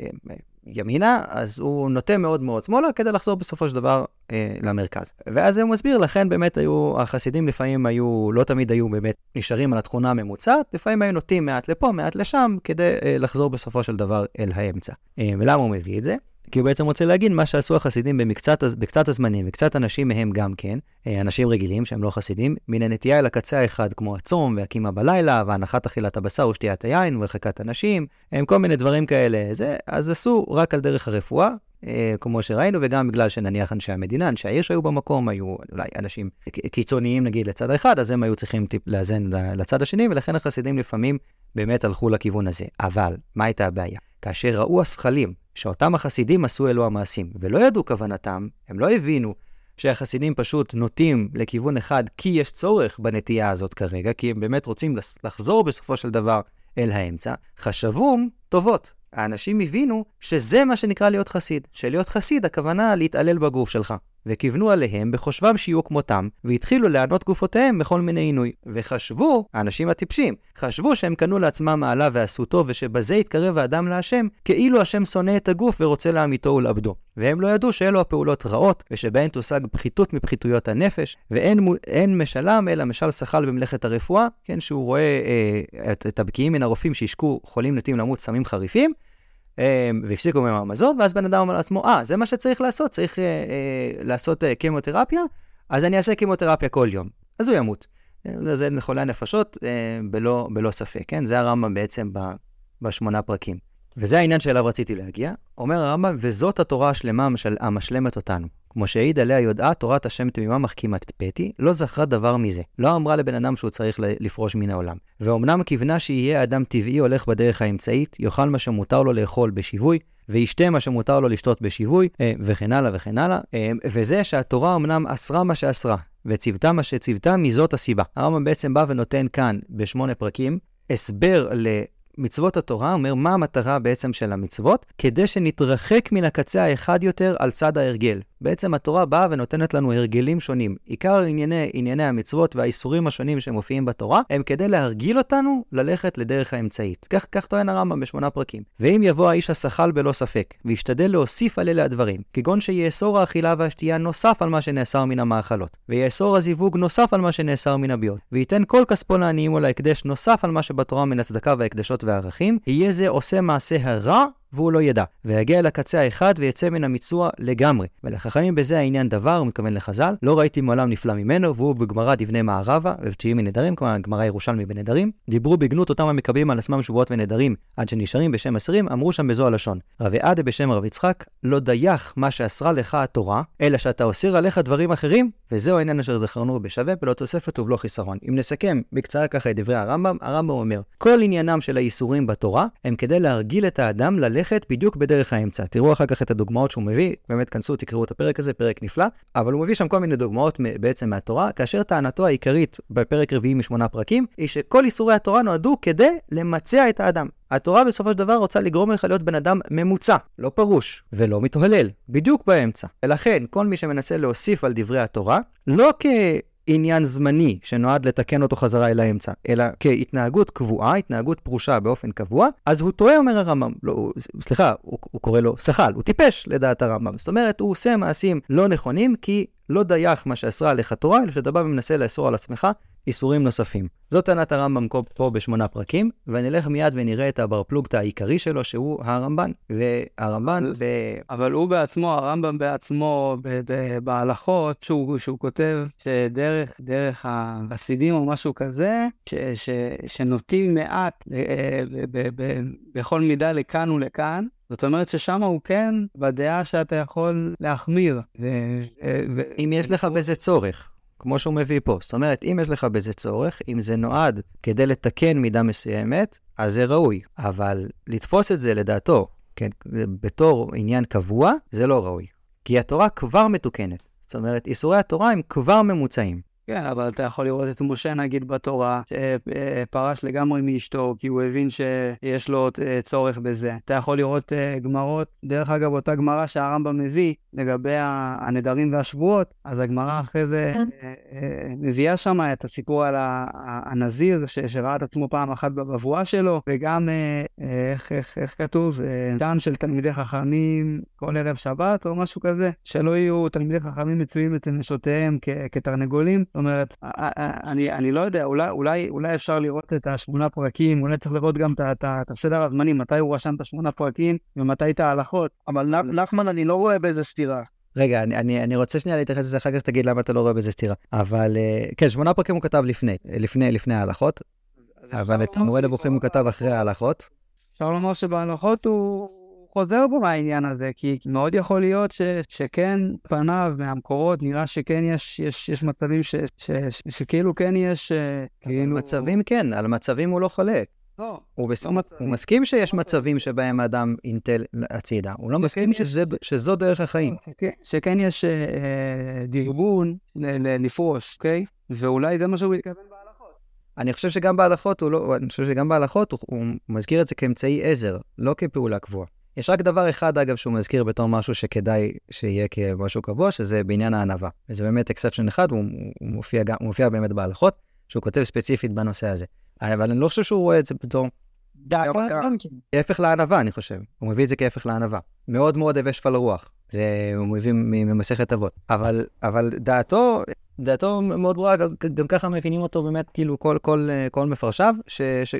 ימינה, אז הוא נוטה מאוד מאוד שמאלה כדי לחזור בסופו של דבר אה, למרכז. ואז הוא מסביר, לכן באמת היו, החסידים לפעמים היו, לא תמיד היו באמת נשארים על התכונה הממוצעת, לפעמים היו נוטים מעט לפה, מעט לשם, כדי אה, לחזור בסופו של דבר אל האמצע. אה, ולמה הוא מביא את זה? כי הוא בעצם רוצה להגיד מה שעשו החסידים במקצת, בקצת הזמנים, וקצת אנשים מהם גם כן, אה, אנשים רגילים שהם לא חסידים, מן הנטייה אל הקצה האחד, כמו הצום, והקימה בלילה, והנחת אכילת הבשר ושתיית היין, והרחקת הנשים, הם כל מיני דברים כאלה. זה, אז עשו רק על דרך הרפואה, אה, כמו שראינו, וגם בגלל שנניח אנשי המדינה, אנשי העיר שהיו במקום, היו אולי אנשים קיצוניים נגיד לצד האחד, אז הם היו צריכים טיפ לאזן לצד השני, ולכן החסידים לפעמים באמת הלכו לכיוון הזה. אבל, מה הייתה הבעיה? כאשר ראו השכלים שאותם החסידים עשו אלו המעשים, ולא ידעו כוונתם, הם לא הבינו שהחסידים פשוט נוטים לכיוון אחד כי יש צורך בנטייה הזאת כרגע, כי הם באמת רוצים לחזור בסופו של דבר אל האמצע, חשבום טובות. האנשים הבינו שזה מה שנקרא להיות חסיד. שלהיות חסיד הכוונה להתעלל בגוף שלך. וכיוונו עליהם בחושבם שיהיו כמותם, והתחילו לענות גופותיהם בכל מיני עינוי. וחשבו, האנשים הטיפשים, חשבו שהם קנו לעצמם מעלה ועשו טוב, ושבזה יתקרב האדם להשם, כאילו השם שונא את הגוף ורוצה להמיתו ולעבדו. והם לא ידעו שאלו הפעולות רעות, ושבהן תושג פחיתות מפחיתויות הנפש, ואין משלם אלא משל שחל במלאכת הרפואה, כן, שהוא רואה אה, את, את הבקיעים מן הרופאים שהשקו חולים נוטים למות סמים חריפים, והפסיקו מהם המזון, ואז בן אדם אומר לעצמו, אה, זה מה שצריך לעשות, צריך אה, אה, לעשות אה, קימותרפיה, אז אני אעשה קימותרפיה כל יום. אז הוא ימות. אה, זה לחולי הנפשות אה, בלא, בלא ספק, כן? זה הרמב"ם בעצם ב, בשמונה פרקים. וזה העניין שאליו רציתי להגיע. אומר הרמב"ם, וזאת התורה השלמה המשלמת אותנו. כמו שהעיד עליה יודעה, תורת השם תמימה מחכימת פתי, לא זכרה דבר מזה. לא אמרה לבן אדם שהוא צריך לפרוש מן העולם. ואומנם כיוונה שיהיה אדם טבעי הולך בדרך האמצעית, יאכל מה שמותר לו לאכול בשיווי, וישתה מה שמותר לו לשתות בשיווי, אה, וכן הלאה וכן הלאה. אה, וזה שהתורה אמנם אסרה מה שאסרה, וציוותה מה שציוותה מזאת הסיבה. הרמב"ם בעצם בא ונותן כאן, בשמונה פרקים, הסבר ל... מצוות התורה אומר מה המטרה בעצם של המצוות, כדי שנתרחק מן הקצה האחד יותר על צד ההרגל. בעצם התורה באה ונותנת לנו הרגלים שונים. עיקר ענייני, ענייני המצוות והאיסורים השונים שמופיעים בתורה, הם כדי להרגיל אותנו ללכת לדרך האמצעית. כך, כך טוען הרמב"ם בשמונה פרקים. ואם יבוא האיש השכל בלא ספק, וישתדל להוסיף על אלה הדברים, כגון שיאסור האכילה והשתייה נוסף על מה שנאסר מן המאכלות, ויאסור הזיווג נוסף על מה שנאסר מן הביאות, וייתן כל כספו לעניים או להקדש נוסף על מה שבתורה מן הצדקה וההקדשות והערכים, יהיה זה עושה מעשה הרע והוא לא ידע, ויגיע אל הקצה האחד ויצא מן המיצוע לגמרי. ולחכמים בזה העניין דבר, הוא מתכוון לחז"ל, לא ראיתי מעולם נפלא ממנו, והוא בגמרא דבני מערבה, ובתשיעי מנדרים, כלומר גמרא ירושלמי בנדרים, דיברו בגנות אותם המקבלים על עצמם שבועות ונדרים, עד שנשארים בשם עשרים, אמרו שם בזו הלשון. רבי עדה בשם רב יצחק, לא דייך מה שאסרה לך התורה, אלא שאתה אוסר עליך דברים אחרים, וזהו העניין אשר זכרנו בשווה, בלא תוספת ובלא חיסרון. אם נסכם בקצרה ככה את דברי הרמב"ם, הרמב"ם אומר, כל עניינם של האיסורים בתורה, הם כדי להרגיל את האדם ללכת בדיוק בדרך האמצע. תראו אחר כך את הדוגמאות שהוא מביא, באמת כנסו, תקראו את הפרק הזה, פרק נפלא, אבל הוא מביא שם כל מיני דוגמאות בעצם מהתורה, כאשר טענתו העיקרית בפרק רביעי משמונה פרקים, היא שכל איסורי התורה נועדו כדי למצע את האדם. התורה בסופו של דבר רוצה לגרום לך להיות בן אדם ממוצע, לא פרוש, ולא מתהולל, בדיוק באמצע. ולכן, כל מי שמנסה להוסיף על דברי התורה, לא כ... עניין זמני שנועד לתקן אותו חזרה אל האמצע, אלא כהתנהגות קבועה, התנהגות פרושה באופן קבוע, אז הוא טועה, אומר הרמב"ם. לא, סליחה, הוא, הוא קורא לו שחל, הוא טיפש לדעת הרמב"ם. זאת אומרת, הוא עושה מעשים לא נכונים כי לא דייך מה שאסרה עליך תורה, אלא שאתה בא ומנסה לאסור על עצמך איסורים נוספים. זאת טענת הרמב"ם פה בשמונה פרקים, ונלך מיד ונראה את הבר פלוגתא העיקרי שלו, שהוא הרמב"ן. והרמב"ן ב... אבל הוא בעצמו, הרמב"ם בעצמו, בהלכות, שהוא, שהוא כותב שדרך דרך החסידים או משהו כזה, ש, ש, שנוטים מעט ב, אה, ב, ב, בכל מידה לכאן ולכאן, זאת אומרת ששם הוא כן בדעה שאתה יכול להחמיר. ו, ו, אם יש לך בזה צורך. כמו שהוא מביא פה. זאת אומרת, אם יש לך בזה צורך, אם זה נועד כדי לתקן מידה מסוימת, אז זה ראוי. אבל לתפוס את זה, לדעתו, כן, בתור עניין קבוע, זה לא ראוי. כי התורה כבר מתוקנת. זאת אומרת, איסורי התורה הם כבר ממוצעים. כן, אבל אתה יכול לראות את משה נגיד בתורה, שפרש לגמרי מאשתו, כי הוא הבין שיש לו אה, צורך בזה. אתה יכול לראות אה, גמרות, דרך אגב, אותה גמרא שהרמב"ם מביא לגבי הנדרים והשבועות, אז הגמרא אחרי זה כן. אה, מביאה שם את הסיפור על הנזיר, שראה את עצמו פעם אחת בבבואה שלו, וגם, איך, איך, איך כתוב, טעם של תלמידי חכמים כל ערב שבת, או משהו כזה, שלא יהיו תלמידי חכמים מצויים את נשותיהם כתרנגולים. אומרת, אני, אני לא יודע, אולי, אולי, אולי אפשר לראות את השמונה פרקים, אולי צריך לראות גם את הסדר הזמנים, מתי הוא רשם את השמונה פרקים ומתי את ההלכות. אבל נחמן, אני לא רואה באיזה סתירה. רגע, אני, אני, אני רוצה שנייה להתייחס לזה, אחר כך תגיד למה אתה לא רואה בזה סתירה. אבל אה, כן, שמונה פרקים הוא כתב לפני, לפני, לפני ההלכות, אבל את מורה נבוכים הוא כתב אחרי ההלכות. אפשר לומר שבהלכות הוא... חוזר בו מהעניין הזה, כי מאוד יכול להיות ש, שכן, פניו מהמקורות, נראה שכן יש, יש, יש מצבים ש, ש, ש, שכאילו כן יש... אה, כאילו... מצבים כן, על מצבים הוא לא חולק. לא, הוא, בס... לא הוא מסכים שיש מצבים שבהם האדם אינטל הצידה, הוא לא מסכים שזה, שזו דרך החיים. שכן, שכן יש אה, אה דרבון לפרוש, אוקיי? ואולי זה מה שהוא מתכוון בהלכות. אני חושב שגם בהלכות הוא לא, אני חושב שגם בהלכות הוא, הוא מזכיר את זה כאמצעי עזר, לא כפעולה קבועה. יש רק דבר אחד, אגב, שהוא מזכיר בתור משהו שכדאי שיהיה כמשהו קבוע, שזה בעניין הענווה. וזה באמת אקספשן אחד, הוא, הוא, מופיע, גם, הוא מופיע באמת בהלכות, שהוא כותב ספציפית בנושא הזה. אבל אני לא חושב שהוא רואה את זה בתור... כהפך לענווה, אני חושב. הוא מביא את זה כהפך לענווה. מאוד מאוד הווה שפל רוח. זה הוא מביא ממסכת אבות. אבל, אבל דעתו, דעתו מאוד ברורה, גם, גם ככה מבינים אותו באמת, כאילו, כל, כל, כל מפרשיו,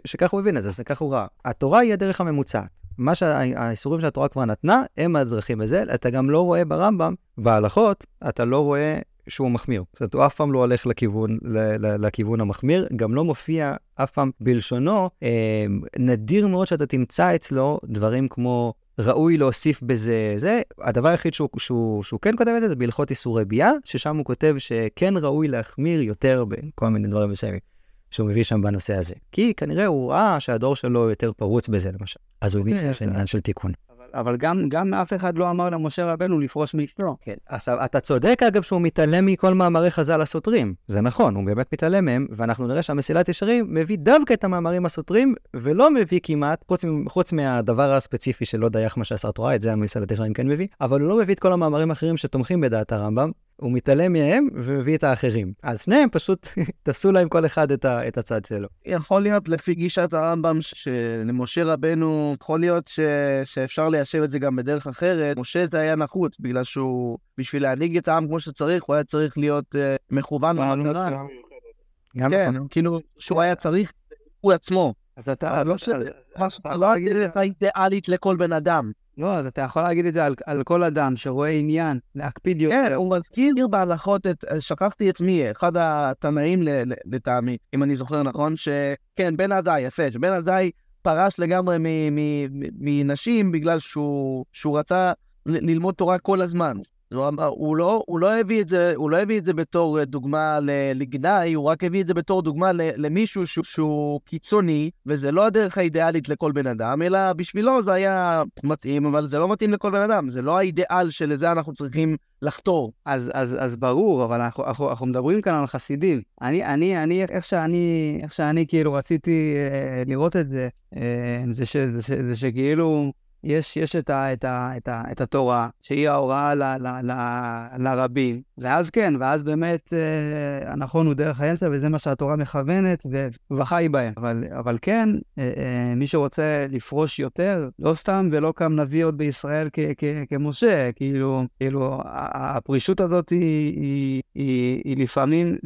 שככה הוא הבין את זה, שככה הוא ראה. התורה היא הדרך הממוצעת. מה שהאיסורים שהתורה כבר נתנה, הם הדרכים לזה. אתה גם לא רואה ברמב"ם, בהלכות, אתה לא רואה שהוא מחמיר. זאת אומרת, הוא אף פעם לא הולך לכיוון, לכיוון המחמיר, גם לא מופיע אף פעם בלשונו. אה, נדיר מאוד שאתה תמצא אצלו דברים כמו ראוי להוסיף בזה זה. הדבר היחיד שהוא, שהוא, שהוא כן כותב את זה, זה בהלכות איסורי ביאה, ששם הוא כותב שכן ראוי להחמיר יותר בכל מיני דברים מסוימים. שהוא מביא שם בנושא הזה. כי כנראה הוא ראה שהדור שלו יותר פרוץ בזה, למשל. אז הוא הבין כן, שיש עניין של תיקון. אבל גם, גם אף אחד לא אמר למשה רבנו לפרוש מאשתו. כן. עכשיו, אתה צודק, אגב, שהוא מתעלם מכל מאמרי חז"ל הסותרים. זה נכון, הוא באמת מתעלם מהם, ואנחנו נראה שהמסילת ישרים מביא דווקא את המאמרים הסותרים, ולא מביא כמעט, חוץ, חוץ מהדבר הספציפי שלא דייך מה שעשה התורה, את זה המסילת ישרים כן מביא, אבל הוא לא מביא את כל המאמרים האחרים שתומכים בדעת הרמב"ם, הוא מתעלם מהם ומביא את האחרים. אז שניהם פשוט תפסו להם כל אחד את, ה, את הצד שלו. יכול להיות, לפי גישת הרמב"ם, שלמשה רבנו, יכול להיות ש, שאפשר ליישב את זה גם בדרך אחרת. משה זה היה נחוץ, בגלל שהוא, בשביל להנהיג את העם כמו שצריך, הוא היה צריך להיות uh, מכוון. גם כן, נכון. כאילו, שהוא היה צריך, הוא עצמו. אז אתה לא... לא הדרך האידיאלית לכל בן אדם. לא, אז אתה יכול להגיד את זה על, על כל אדם שרואה עניין להקפיד יותר. כן, הוא מזכיר בהלכות את, שכחתי את מי, אחד התנאים לטעמי, אם אני זוכר נכון, שכן, בן עזאי, יפה, שבן עזאי פרש לגמרי מנשים בגלל שהוא, שהוא רצה ללמוד תורה כל הזמן. הוא, לא, הוא, לא הביא את זה, הוא לא הביא את זה בתור אה, דוגמה לגנאי, הוא רק הביא את זה בתור דוגמה למישהו שהוא, שהוא קיצוני, וזה לא הדרך האידיאלית לכל בן אדם, אלא בשבילו זה היה מתאים, אבל זה לא מתאים לכל בן אדם, זה לא האידיאל שלזה אנחנו צריכים לחתור. אז, אז, אז ברור, אבל אנחנו, אנחנו, אנחנו מדברים כאן על חסידים. אני, אני, אני, איך שאני, איך שאני כאילו רציתי אה, לראות את זה, אה, זה, ש, זה, זה, זה שכאילו... יש, יש את, ה, את, ה, את, ה, את התורה, שהיא ההוראה ל, ל, ל, לרבים, ואז כן, ואז באמת אה, הנכון הוא דרך האמצע, וזה מה שהתורה מכוונת, וחי בהם. אבל, אבל כן, אה, אה, מי שרוצה לפרוש יותר, לא סתם ולא קם נביא עוד בישראל כ, כ, כמשה, כאילו, כאילו, הפרישות הזאת היא, היא, היא, היא לפעמים,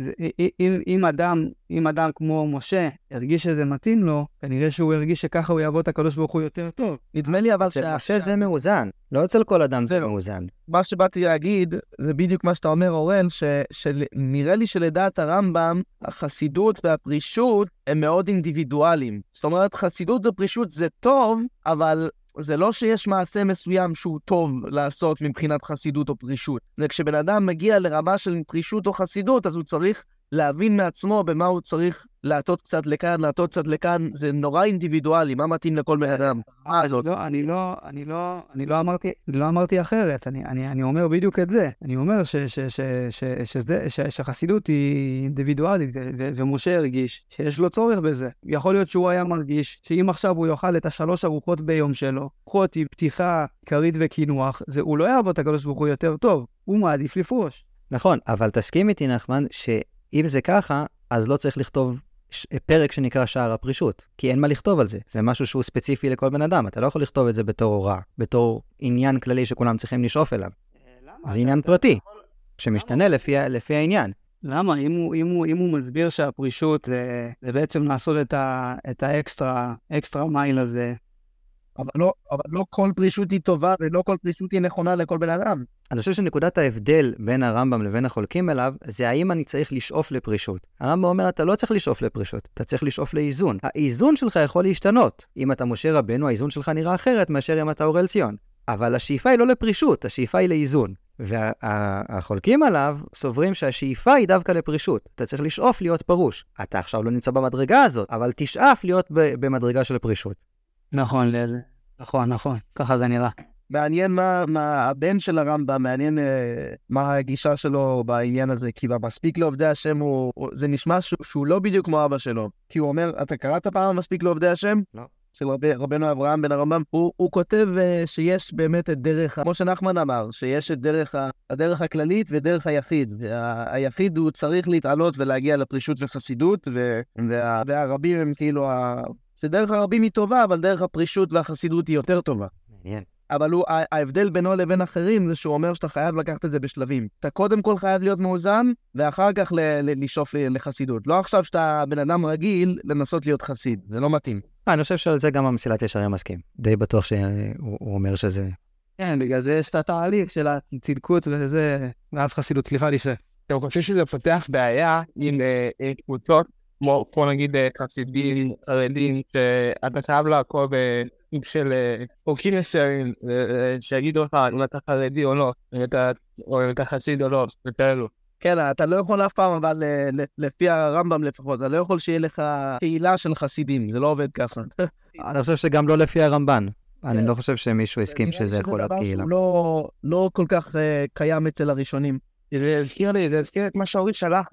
אם, אם אדם אם אדם כמו משה הרגיש שזה מתאים לו, כנראה שהוא הרגיש שככה הוא יעבוד את הקדוש ברוך הוא יותר טוב. נדמה לי אבל ש... אצל משה זה מאוזן, לא אצל כל אדם זה מאוזן. מה שבאתי להגיד, זה בדיוק מה שאתה אומר, אורן, שנראה לי שלדעת הרמב"ם, החסידות והפרישות הם מאוד אינדיבידואליים. זאת אומרת, חסידות ופרישות זה טוב, אבל זה לא שיש מעשה מסוים שהוא טוב לעשות מבחינת חסידות או פרישות. זה כשבן אדם מגיע לרמה של פרישות או חסידות, אז הוא צריך להבין מעצמו במה הוא צריך להטות קצת לכאן, להטות קצת לכאן, זה נורא אינדיבידואלי, מה מתאים לכל בן אדם. לא, אני לא, אני לא, אני לא אמרתי, לא אמרתי אחרת, אני, אני, אני אומר בדיוק את זה. אני אומר ש, ש, ש, ש, שזה, ש, שחסידות היא אינדיבידואלית, ומשה הרגיש שיש לו צורך בזה. יכול להיות שהוא היה מרגיש שאם עכשיו הוא יאכל את השלוש ארוחות ביום שלו, ארוחות עם פתיחה, כרית וקינוח, זה, הוא לא יעבוד את הקדוש ברוך הוא יותר טוב, הוא מעדיף לפרוש. נכון, אבל תסכים איתי, נחמן, שאם זה ככה, אז לא צריך לכתוב ש- פרק שנקרא שער הפרישות, כי אין מה לכתוב על זה. זה משהו שהוא ספציפי לכל בן אדם, אתה לא יכול לכתוב את זה בתור הוראה, בתור עניין כללי שכולם צריכים לשאוף אליו. זה עניין פרטי, שמשתנה לפי, לפי העניין. למה? אם הוא, אם הוא, אם הוא מסביר שהפרישות זה, זה בעצם לעשות את, ה, את ה extra, extra mile הזה, אבל לא, אבל לא כל פרישות היא טובה ולא כל פרישות היא נכונה לכל בן אדם. אני חושב שנקודת ההבדל בין הרמב"ם לבין החולקים אליו, זה האם אני צריך לשאוף לפרישות. הרמב"ם אומר, אתה לא צריך לשאוף לפרישות, אתה צריך לשאוף לאיזון. האיזון שלך יכול להשתנות. אם אתה משה רבנו, האיזון שלך נראה אחרת מאשר אם אתה אורל ציון. אבל השאיפה היא לא לפרישות, השאיפה היא לאיזון. והחולקים עליו סוברים שהשאיפה היא דווקא לפרישות. אתה צריך לשאוף להיות פרוש. אתה עכשיו לא נמצא במדרגה הזאת, אבל תשאף להיות במדרגה של פרישות. נכון, ל... נכון, נכון, ככה זה נראה. מעניין מה, מה הבן של הרמב"ם, מעניין אה, מה הגישה שלו בעניין הזה, כי במספיק לעובדי השם הוא, הוא, זה נשמע שהוא, שהוא לא בדיוק כמו אבא שלו. כי הוא אומר, אתה קראת פעם מספיק לעובדי השם? לא. של רב, רבנו אברהם בן הרמב"ם, הוא, הוא כותב uh, שיש באמת את דרך, כמו שנחמן אמר, שיש את דרך, הדרך הכללית ודרך היחיד. והיחיד הוא צריך להתעלות ולהגיע לפרישות וחסידות, ו, וה, והרבים הם כאילו, ה, שדרך הרבים היא טובה, אבל דרך הפרישות והחסידות היא יותר טובה. מעניין. אבל הוא, ההבדל בינו לבין אחרים זה שהוא אומר שאתה חייב לקחת את זה בשלבים. אתה קודם כל חייב להיות מאוזן, ואחר כך ל- ל- לשאוף ל- לחסידות. לא עכשיו שאתה בן אדם רגיל, לנסות להיות חסיד. זה לא מתאים. אה, אני חושב שעל זה גם המסילת ישרים מסכים. די בטוח שהוא הוא אומר שזה... כן, בגלל זה יש את התהליך של הצדקות וזה, ואז חסידות, סליחה לי ש... אני חושב שזה פותח בעיה עם אה, אה, קבוצות, כמו כמו נגיד אה, חסידים, חרדים, שאתה חייב לעקוב בסוג של אה, חוקים מסוימים, אה, אה, שיגידו לך אם אתה חרדי או לא, אם אתה- או אם אתה חסיד או לא, וכאלו. כן, אתה לא יכול אף פעם, אבל אה, ל- לפי הרמב"ם לפחות, אתה לא יכול שיהיה לך קהילה של חסידים, זה לא עובד ככה. אני חושב שגם לא לפי הרמב"ן. אני לא חושב שמישהו הסכים נראה לי שזה יכול להיות דבר קהילה. שהוא לא, לא כל כך אה, קיים אצל הראשונים. זה הזכיר לי, זה הזכיר את מה שאורית שלח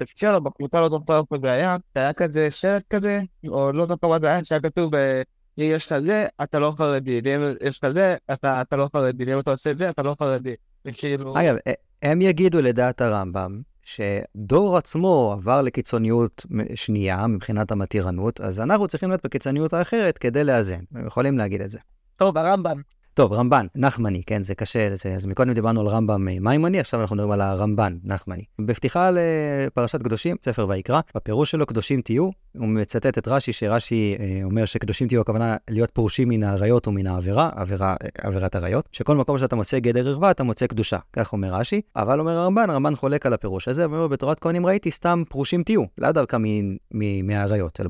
בפציעה לו, בקבוצה לא זוכר איפה זה היה, כזה סרט כזה, או לא זה היה, שהיה כתוב, אם יש כזה, אתה לא חרדי, ואם יש כזה, אתה אתה לא חרדי, ואם אתה עושה זה, אתה לא חרדי. וכאילו... אגב, הם יגידו לדעת הרמב"ם, שדור עצמו עבר לקיצוניות שנייה מבחינת המתירנות, אז אנחנו צריכים להיות בקיצוניות האחרת כדי לאזן. הם יכולים להגיד את זה. טוב, הרמב"ם. טוב, רמב"ן, נחמני, כן, זה קשה, זה, אז מקודם דיברנו על רמב"ם אה, מימוני, עכשיו אנחנו מדברים על הרמב"ן, נחמני. בפתיחה לפרשת קדושים, ספר ויקרא, בפירוש שלו קדושים תהיו, הוא מצטט את רש"י, שרש"י אה, אומר שקדושים תהיו הכוונה להיות פרושים מן האריות ומן העבירה, עבירה, אה, עבירת עריות, שכל מקום שאתה מוצא גדר ערווה, אתה מוצא קדושה, כך אומר רש"י, אבל אומר הרמב"ן, הרמב"ן חולק על הפירוש הזה, ואומר בתורת כהנים ראיתי סתם פרושים תהיו, לאו דווקא מהאריות, אלא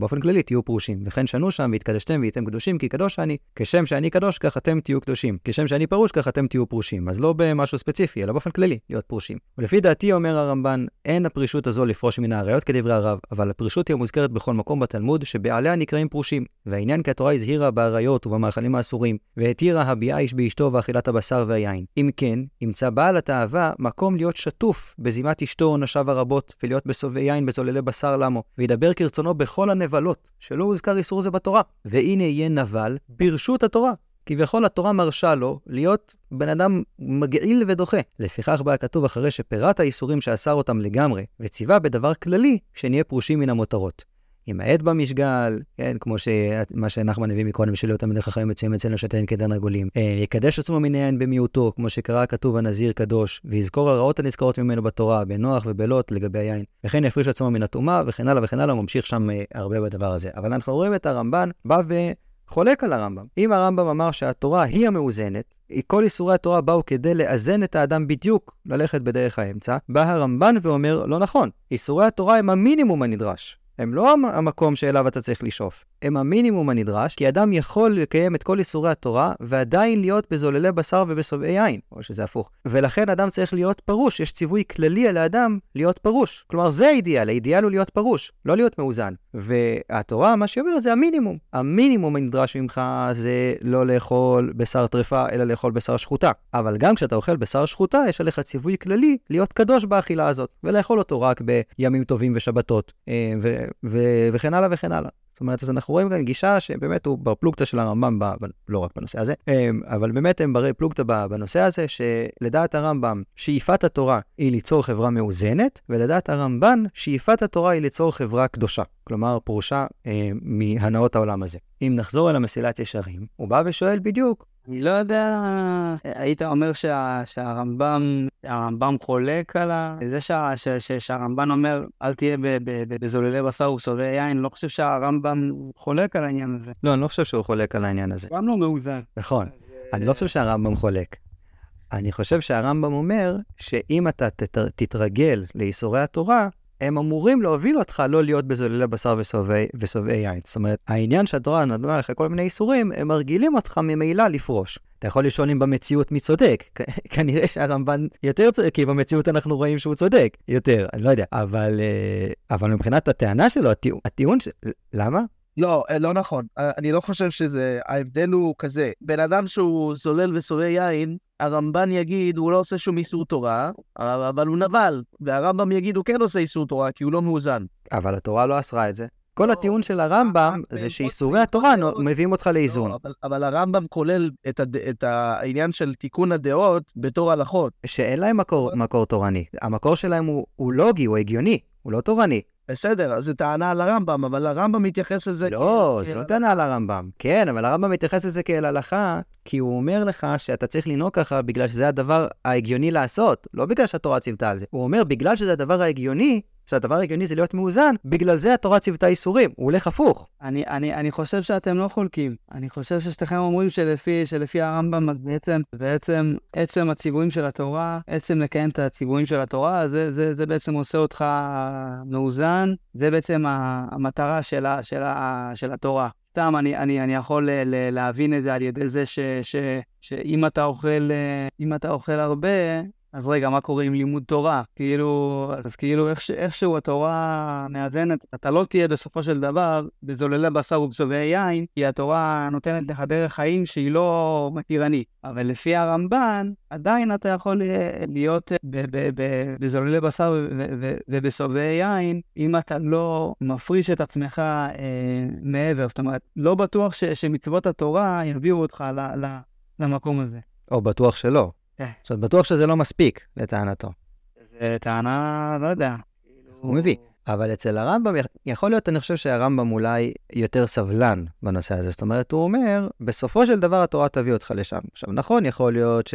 כשם שאני פרוש כך אתם תהיו פרושים, אז לא במשהו ספציפי, אלא באופן כללי, להיות פרושים. ולפי דעתי, אומר הרמב"ן, אין הפרישות הזו לפרוש מן האריות כדברי הרב, אבל הפרישות היא המוזכרת בכל מקום בתלמוד, שבעליה נקראים פרושים. והעניין כי התורה הזהירה באריות ובמאכלים האסורים, והתירה הביאה איש באשתו ואכילת הבשר והיין. אם כן, ימצא בעל התאווה מקום להיות שטוף בזימת אשתו או נשיו הרבות, ולהיות בסובי יין בזוללי בשר למו, וידבר כרצונו בכל הנבלות, שלא הוזכר איסור זה בתורה. והנה יהיה נבל ברשות התורה. כביכול התורה מרשה לו להיות בן אדם מגעיל ודוחה. לפיכך בא הכתוב אחרי שפירט האיסורים שאסר אותם לגמרי, וציווה בדבר כללי שנהיה פרושים מן המותרות. ימעט במשגל, כן, כמו ש... מה שנחמן הביא מקודם, שלא תלמידי חכמים מצויים אצלנו שתיהם כדן רגולים. אה, יקדש עצמו מן היין במיעוטו, כמו שקרא הכתוב הנזיר קדוש, ויזכור הרעות הנזכרות ממנו בתורה, בנוח ובלוט לגבי היין. וכן יפריש עצמו מן הטומאה, וכן הלאה וכן הלאה, הוא ממשיך שם אה, הרבה בדבר הזה. אבל אנחנו רואים את הרמב"ן בא ו... חולק על הרמב"ם. אם הרמב"ם אמר שהתורה היא המאוזנת, כל איסורי התורה באו כדי לאזן את האדם בדיוק ללכת בדרך האמצע, בא הרמב"ן ואומר, לא נכון, איסורי התורה הם המינימום הנדרש. הם לא המ- המקום שאליו אתה צריך לשאוף, הם המינימום הנדרש, כי אדם יכול לקיים את כל איסורי התורה ועדיין להיות בזוללי בשר ובשובעי יין, או שזה הפוך. ולכן אדם צריך להיות פרוש, יש ציווי כללי על האדם להיות פרוש. כלומר, זה האידיאל, האידיאל הוא להיות פרוש, לא להיות מאוזן. והתורה, מה שהיא אומרת, זה המינימום. המינימום הנדרש ממך זה לא לאכול בשר טרפה, אלא לאכול בשר שחוטה. אבל גם כשאתה אוכל בשר שחוטה, יש עליך ציווי כללי להיות קדוש באכילה הזאת, ולאכול אותו רק בימים טובים ושבתות, אה, ו- ו- וכן הלאה וכן הלאה. זאת אומרת, אז אנחנו רואים כאן גישה שבאמת הוא בר פלוגתא של הרמב"ם, ב, לא רק בנושא הזה, אה, אבל באמת הם ברי פלוגתא בנושא הזה, שלדעת הרמב"ם, שאיפת התורה היא ליצור חברה מאוזנת, ולדעת הרמב"ן, שאיפת התורה היא ליצור חברה קדושה. כלומר, פרושה אה, מהנאות העולם הזה. אם נחזור אל המסילת ישרים, הוא בא ושואל בדיוק, לא יודע, היית אומר שה, שהרמב"ם, הרמב"ם חולק על ה... זה שה, ש, ש, שהרמב"ן אומר, אל תהיה ב, ב, ב, בזוללי בשר ושובעי יין, לא חושב שהרמב"ם חולק על העניין הזה. לא, אני לא חושב שהוא חולק על העניין הזה. גם לא מאוזן. נכון. אני לא חושב שהרמב"ם חולק. אני חושב שהרמב"ם אומר שאם אתה תת- תתרגל לאיסורי התורה, הם אמורים להוביל אותך לא להיות בזוללי בשר ושובעי- ושובעי יין. זאת אומרת, העניין שהתורה נתנה לך כל מיני איסורים, הם מרגילים אותך ממילא לפרוש. אתה יכול לשאול אם במציאות מי צודק. כנראה שהרמב"ן יותר צודק, כי במציאות אנחנו רואים שהוא צודק יותר, אני לא יודע. אבל, אה, אבל מבחינת הטענה שלו, הטיעון, הטיעון ש... למה? לא, אה, לא נכון. אה, אני לא חושב שזה... ההבדל הוא כזה. בן אדם שהוא זולל ושורע יין, הרמב"ן יגיד, הוא לא עושה שום איסור תורה, אבל הוא נבל. והרמב"ם יגיד, הוא כן עושה איסור תורה, כי הוא לא מאוזן. אבל התורה לא אסרה את זה. כל לא, הטיעון של הרמב"ם אה, זה אה, שאיסורי אה, התורה אה, מביאים אותך לאיזון. לא, אבל, אבל הרמב"ם כולל את, העניין של תיקון הדעות בתור הלכות. שאין להם מקור, תורני. המקור שלהם הוא לוגי, הוא הגיוני, הוא לא תורני. בסדר, אז זו טענה על הרמב"ם, אבל הרמב"ם מתייחס לזה... לא, כ- זה לא טענה על הרמב"ם. כן, אבל הרמב"ם מתייחס לזה כאל הלכה, כי הוא אומר לך שאתה צריך לנהוג ככה בגלל שזה הדבר ההגיוני לעשות, לא בגלל שהתורה ציוותה על זה. הוא אומר, בגלל שזה הדבר ההגיוני, שהדבר ההגיוני זה להיות מאוזן, בגלל זה התורה ציוותה איסורים. הוא הולך הפוך. אני, אני, אני חושב שאתם לא חולקים. אני חושב ששתיכם אומרים שלפי, שלפי הרמב"ם, אז בעצם, בעצם עצם הציוויים של התורה, עצם לקיים את הציוויים של התורה, זה, זה, זה בעצם עושה אותך מאוזן, זה בעצם המטרה של, ה, של, ה, של התורה. סתם, אני, אני, אני יכול להבין את זה על ידי זה ש, ש, שאם אתה אוכל, אה, אתה אוכל הרבה, אז רגע, מה קורה עם לימוד תורה? כאילו, אז כאילו איך איכשהו התורה מאזנת, אתה לא תהיה בסופו של דבר בזוללי בשר ובשובעי יין, כי התורה נותנת לך דרך חיים שהיא לא מתירנית. אבל לפי הרמב"ן, עדיין אתה יכול אה, להיות אה, בזוללי בשר ו- ו- ו- ובשובעי יין, אם אתה לא מפריש את עצמך אה, מעבר. זאת אומרת, לא בטוח ש- שמצוות התורה יביאו אותך ל- ל- למקום הזה. או בטוח שלא. כן. עכשיו, בטוח שזה לא מספיק, לטענתו. זו טענה, לא יודע. הוא מביא. אבל אצל הרמב"ם, יכ- יכול להיות, אני חושב שהרמב"ם אולי יותר סבלן בנושא הזה. זאת אומרת, הוא אומר, בסופו של דבר התורה תביא אותך לשם. עכשיו, נכון, יכול להיות ש...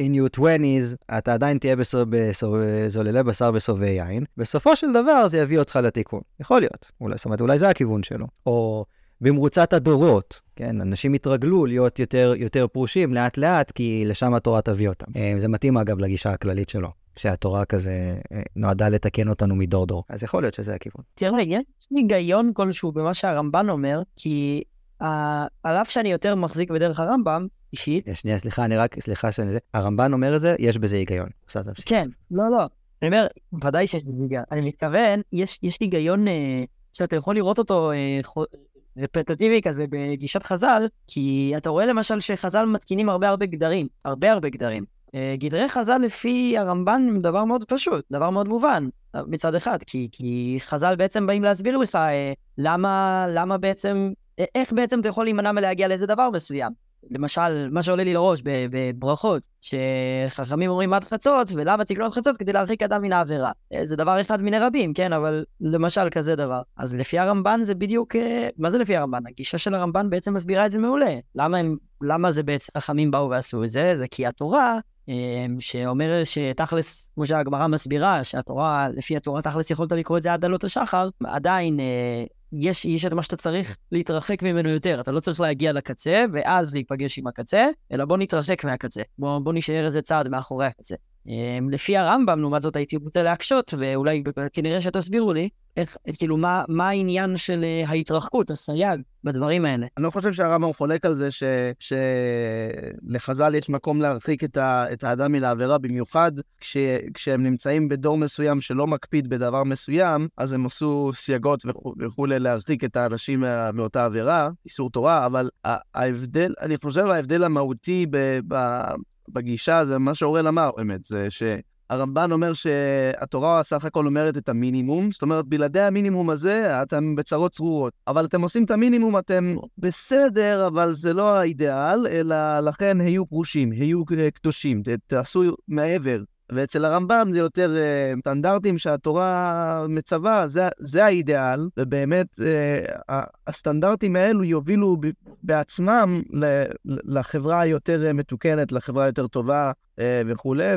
in your 20's, אתה עדיין תהיה בסו- בסו- בזוללי בשר ושובעי יין, בסופו של דבר זה יביא אותך לתיקון. יכול להיות. אולי, זאת אומרת, אולי זה הכיוון שלו. או במרוצת הדורות, כן, אנשים יתרגלו להיות יותר, יותר פרושים לאט-לאט, כי לשם התורה תביא אותם. אה, זה מתאים, אגב, לגישה הכללית שלו. שהתורה כזה אה, נועדה לתקן אותנו מדור-דור. אז יכול להיות שזה הכיוון. תראה, יש היגיון כלשהו במה שהרמב"ן אומר, כי על אף שאני יותר מחזיק בדרך הרמב"ם, אישית, אה, שנייה, סליחה, אני רק, סליחה שאני זה, הרמב"ן אומר את זה, יש בזה היגיון. תמשיך. כן, לא, לא. אני אומר, ודאי שיש בזה היגיון. אני מתכוון, יש, יש היגיון אה, שאתה יכול לראות אותו אה, רפטטיבי כזה בגישת חז"ל, כי אתה רואה למשל שחז"ל מתקינים הרבה הרבה גדרים, הרבה הרבה גדרים. אה, גדרי חז"ל לפי הרמב"ן הם דבר מאוד פשוט, דבר מאוד מובן, אה, מצד אחד, כי, כי חז"ל בעצם באים להסביר לך אה, למה, למה בעצם, איך בעצם אתה יכול להימנע מלהגיע לאיזה דבר מסוים. למשל, מה שעולה לי לראש בברכות, שחכמים אומרים עד חצות, ולמה תקנו עד חצות? כדי להרחיק אדם מן העבירה. אה, זה דבר אחד מיני רבים, כן? אבל למשל כזה דבר. אז לפי הרמב"ן זה בדיוק... אה, מה זה לפי הרמב"ן? הגישה של הרמב"ן בעצם מסבירה את זה מעולה. למה הם... למה זה בעצם חכמים באו ועשו את זה? זה כי התורה, אה, שאומר שתכלס, כמו שהגמרא מסבירה, שהתורה, לפי התורה תכלס יכולת לקרוא את זה עד עלות השחר, עדיין יש, יש את מה שאתה צריך להתרחק ממנו יותר. אתה לא צריך להגיע לקצה ואז להיפגש עם הקצה, אלא בוא נתרחק מהקצה. בוא, בוא נשאר איזה צעד מאחורי הקצה. אה, לפי הרמב"ם, לעומת זאת, הייתי רוצה להקשות, ואולי כנראה שתסבירו לי, איך, כאילו, מה, מה העניין של אה, ההתרחקות, הסייג, בדברים האלה. אני לא חושב שהרמב"ם חולק על זה ש... שלחז"ל יש מקום להרחיק את, ה... את האדם מלעבירה, במיוחד כש... כשהם נמצאים בדור מסוים שלא מקפיד בדבר מסוים, אז הם עשו סייגות וכולי להרחיק את האנשים מאותה עבירה, איסור תורה, אבל ההבדל, אני חושב ההבדל המהותי ב... ב... בגישה זה מה שאורל אמר באמת, זה ש... הרמב"ן אומר שהתורה סך הכל אומרת את המינימום, זאת אומרת, בלעדי המינימום הזה אתם בצרות צרורות. אבל אתם עושים את המינימום, אתם בסדר, אבל זה לא האידיאל, אלא לכן היו פרושים, היו קדושים, תעשו מעבר. ואצל הרמב"ם זה יותר uh, סטנדרטים שהתורה מצווה, זה, זה האידיאל, ובאמת uh, הסטנדרטים האלו יובילו ב, בעצמם ל, לחברה היותר מתוקנת, לחברה יותר טובה uh, וכולי,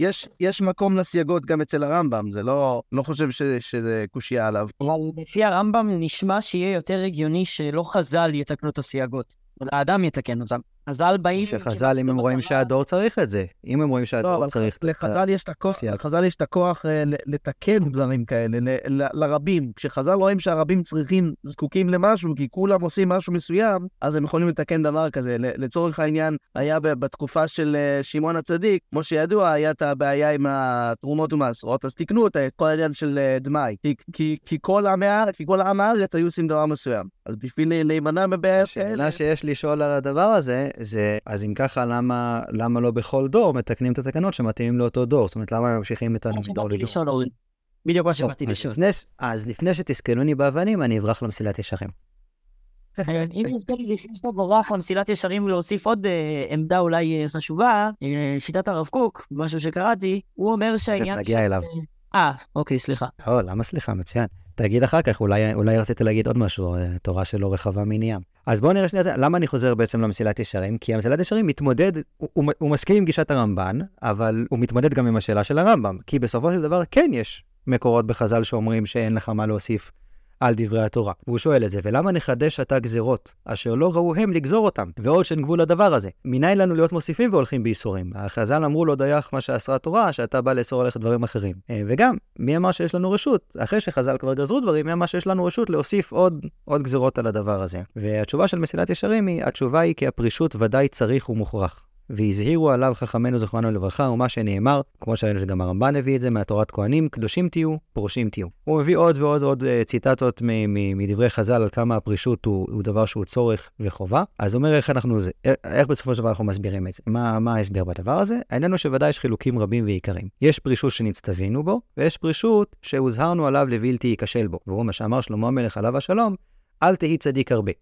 ויש מקום לסייגות גם אצל הרמב"ם, זה לא, לא חושב ש, שזה קושייה עליו. אבל לפי הרמב"ם נשמע שיהיה יותר הגיוני שלא חז"ל יתקנו את הסייגות, אלא האדם יתקן אותם. חז"ל באים... שחז"ל, אם הם רואים שהדור צריך את זה. אם הם רואים שהדור צריך... לא, אבל לחז"ל יש את הכוח, לחז"ל יש את הכוח אה, לתקן דברים כאלה, לרבים. כשחז"ל רואים שהרבים צריכים, זקוקים למשהו, כי כולם עושים משהו מסוים, אז הם יכולים לתקן דבר כזה. לצורך העניין, היה בתקופה של אה, שמעון הצדיק, כמו שידוע, היה את הבעיה עם התרומות ומעשרות, אז תיקנו אותה, את כל העניין של אה, דמאי. כי כל עם הארץ היו עושים דבר מסוים. אז בשביל להימנע מבעיה השאלה שיש לשאול על הדבר הזה, זה, אז אם ככה, למה, למה לא בכל דור מתקנים את התקנות שמתאימים לאותו דור? זאת אומרת, למה הם ממשיכים איתנו מדור לדור? בדיוק מה שבאתי לשאול. אז לפני שתסכלוני באבנים, אני אברח למסילת ישרים. אם יוצא לי לפני שאתה בורח למסילת ישרים להוסיף עוד אה, עמדה אולי אה, חשובה, אה, שיטת הרב קוק, משהו שקראתי, הוא אומר שהעניין... נגיע אליו. אה, אוקיי, סליחה. לא, למה סליחה? מצוין. תגיד אחר כך, אולי, אולי רצית להגיד עוד משהו, תורה שלא רחבה מני ים. אז בואו נראה שנייה, למה אני חוזר בעצם למסילת ישרים? כי המסילת ישרים מתמודד, הוא, הוא, הוא מסכים עם גישת הרמב"ן, אבל הוא מתמודד גם עם השאלה של הרמב"ם. כי בסופו של דבר כן יש מקורות בחז"ל שאומרים שאין לך מה להוסיף על דברי התורה. והוא שואל את זה, ולמה נחדש עתה גזרות, אשר לא ראו הם לגזור אותם, ועוד שאין גבול לדבר הזה? מניין לנו להיות מוסיפים והולכים בייסורים? החז"ל אמרו לו דייך מה שאסרה התורה, שאתה בא לאסור עליך דברים אחרים. אה, וגם, מי אמר שיש לנו רשות? אחרי שחז"ל כבר גזרו דברים, מי אמר שיש לנו רשות להוסיף עוד, עוד גזרות על הדבר הזה? והתשובה של מסילת ישרים היא, התשובה היא כי הפרישות ודאי צריך ומוכרח. והזהירו עליו חכמינו זכרנו לברכה, ומה שנאמר, כמו שגם הרמב"ן הביא את זה מהתורת כהנים, קדושים תהיו, פרושים תהיו. הוא מביא עוד ועוד עוד אה, ציטטות מדברי חז"ל על כמה הפרישות הוא, הוא דבר שהוא צורך וחובה. אז הוא אומר איך אנחנו, אה, איך בסופו של דבר אנחנו מסבירים את זה. מה, מה ההסבר בדבר הזה? העניין הוא שוודאי יש חילוקים רבים ועיקרים. יש פרישות שנצטווינו בו, ויש פרישות שהוזהרנו עליו לבלתי ייכשל בו. והוא מה שאמר שלמה המלך עליו השלום, אל תהי צדיק הרבה.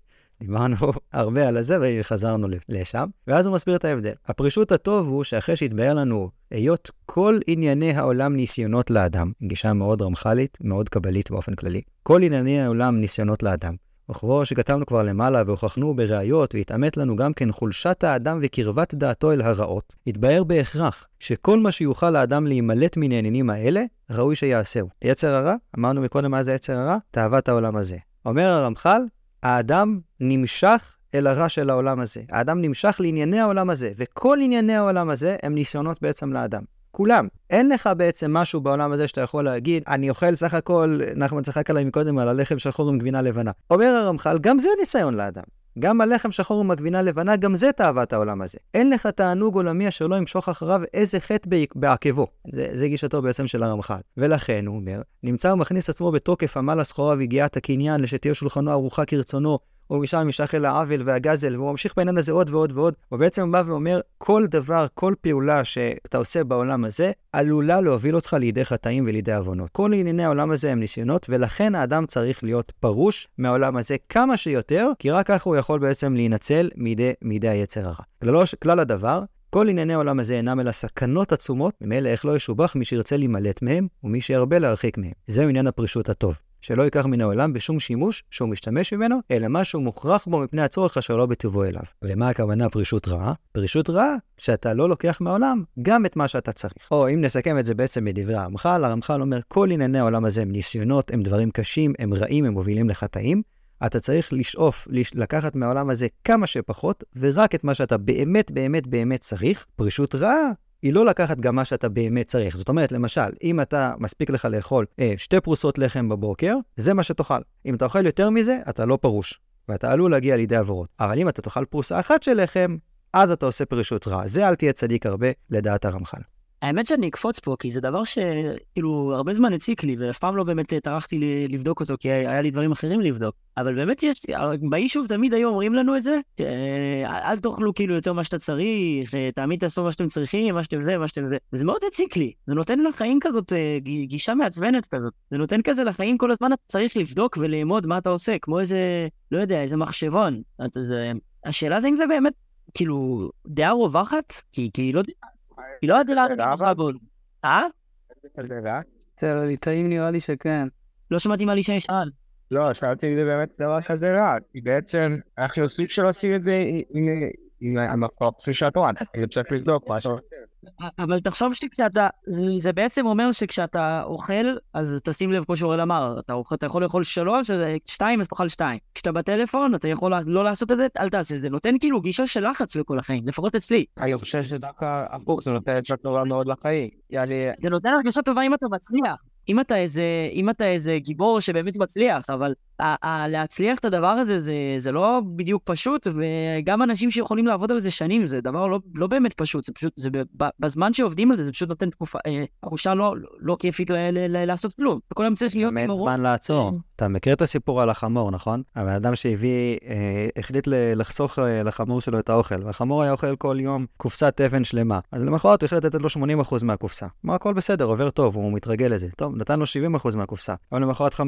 דיברנו הרבה על הזה וחזרנו לשם, ואז הוא מסביר את ההבדל. הפרישות הטוב הוא שאחרי שהתבהר לנו היות כל ענייני העולם ניסיונות לאדם, גישה מאוד רמח"לית, מאוד קבלית באופן כללי, כל ענייני העולם ניסיונות לאדם. וכבו שכתבנו כבר למעלה והוכחנו בראיות והתעמת לנו גם כן חולשת האדם וקרבת דעתו אל הרעות, התבהר בהכרח שכל מה שיוכל האדם להימלט מן העניינים האלה, ראוי שיעשהו. יצר הרע, אמרנו מקודם מה זה יצר הרע? תאוות העולם הזה. אומר הרמח"ל, האדם נמשך אל הרע של העולם הזה. האדם נמשך לענייני העולם הזה, וכל ענייני העולם הזה הם ניסיונות בעצם לאדם. כולם. אין לך בעצם משהו בעולם הזה שאתה יכול להגיד, אני אוכל סך הכל, נחמן צחק עליי מקודם על הלחם שחור עם גבינה לבנה. אומר הרמח"ל, גם זה ניסיון לאדם. גם הלחם שחור עם הגבינה לבנה, גם זה תאוות העולם הזה. אין לך תענוג עולמי אשר לא ימשוך אחריו איזה חטא בעקבו. זה, זה גישתו בעצם של הרמח"ל. ולכן, הוא אומר, נמצא ומכניס עצמו בתוקף עמל הסחורה ויגיעת הקניין, לשתהיה שולחנו ארוחה כרצונו, ומשם נמשך אל העוול והגזל, והוא ממשיך בעניין הזה עוד ועוד ועוד. הוא בא ואומר, כל דבר, כל פעולה שאתה עושה בעולם הזה, עלולה להוביל אותך לידי חטאים ולידי עוונות. כל ענייני העולם הזה הם ניסיונות, ולכן האדם צריך להיות פרוש מהעולם הזה כמה שיותר, כי רק ככה הוא יכול בעצם להינצל מידי, מידי היצר הרע. כלל, כלל הדבר, כל ענייני העולם הזה אינם אלא סכנות עצומות, ממילא איך לא ישובח מי שירצה להימלט מהם, ומי שירבה להרחיק מהם. זהו עניין הפרישות הטוב. שלא ייקח מן העולם בשום שימוש שהוא משתמש ממנו, אלא מה שהוא מוכרח בו מפני הצורך אשר לא בטבעו אליו. ומה הכוונה פרישות רעה? פרישות רעה, שאתה לא לוקח מהעולם גם את מה שאתה צריך. או אם נסכם את זה בעצם בדברי הרמח"ל, הרמח"ל אומר כל ענייני העולם הזה הם ניסיונות, הם דברים קשים, הם רעים, הם מובילים לחטאים. אתה צריך לשאוף, לקחת מהעולם הזה כמה שפחות, ורק את מה שאתה באמת באמת באמת צריך. פרישות רעה היא לא לקחת גם מה שאתה באמת צריך. זאת אומרת, למשל, אם אתה מספיק לך לאכול אה, שתי פרוסות לחם בבוקר, זה מה שתאכל. אם אתה אוכל יותר מזה, אתה לא פרוש, ואתה עלול להגיע לידי עבירות. אבל אם אתה תאכל פרוסה אחת של לחם, אז אתה עושה פרישות רע. זה אל תהיה צדיק הרבה, לדעת הרמח"ל. האמת שאני אקפוץ פה, כי זה דבר שכאילו הרבה זמן הציק לי, ואף פעם לא באמת טרחתי ל- לבדוק אותו, כי היה לי דברים אחרים לבדוק. אבל באמת יש, ביישוב תמיד היו אומרים לנו את זה, אל תאכלו כאילו יותר מה שאתה צריך, תמיד תעשו מה שאתם צריכים, מה שאתם זה, מה שאתם זה. וזה מאוד הציק לי, זה נותן לחיים כזאת אה, גישה מעצבנת כזאת. זה נותן כזה לחיים כל הזמן אתה צריך לבדוק ולאמוד מה אתה עושה, כמו איזה, לא יודע, איזה מחשבון. זה, השאלה זה אם זה באמת, כאילו, דעה רווחת? כי, כי לא... היא לא ידעה להגיד בול. אה? אצל הליטאים נראה לי שכן. לא שמעתי מה לישי שאל. לא, שאלתי אם זה באמת דבר כזה רע. כי בעצם אנחנו סוג של עושים את זה לבדוק משהו. אבל תחשוב שכשאתה, זה בעצם אומר שכשאתה אוכל, אז תשים לב, כמו שאורל אמר, אתה, אתה יכול לאכול שלוש, שתיים, אז תאכל שתיים. כשאתה בטלפון, אתה יכול לא לעשות את זה, אל תעשה את זה. נותן כאילו גישה של לחץ לכל החיים, לפחות אצלי. אני חושב שדווקא הפוך, זה נותן את טובה מאוד לחיים. זה נותן הרגשה טובה אם אתה מצליח. אם אתה איזה, אם אתה איזה גיבור שבאמת מצליח, אבל ה- ה- להצליח את הדבר הזה זה, זה לא בדיוק פשוט, וגם אנשים שיכולים לעבוד על זה שנים, זה דבר לא, לא באמת פשוט, זה פשוט, זה בזמן שעובדים על זה, זה פשוט נותן תקופה, אה, תחושה לא, לא כיפית ל, ל, ל, לעשות כלום. וכל היום צריך להיות עם הראש. באמת זמן לעצור. אתה מכיר את הסיפור על החמור, נכון? הבן אדם שהביא, אה, החליט לחסוך אה, לחמור שלו את האוכל, והחמור היה אוכל כל יום קופסת אבן שלמה. אז למחרת הוא החליט לתת לו 80% מהקופסה. מה, הכל בסדר, עובר טוב, הוא מתרגל לזה. טוב, נתן לו 70% מהקופסה. אבל למחרת 50%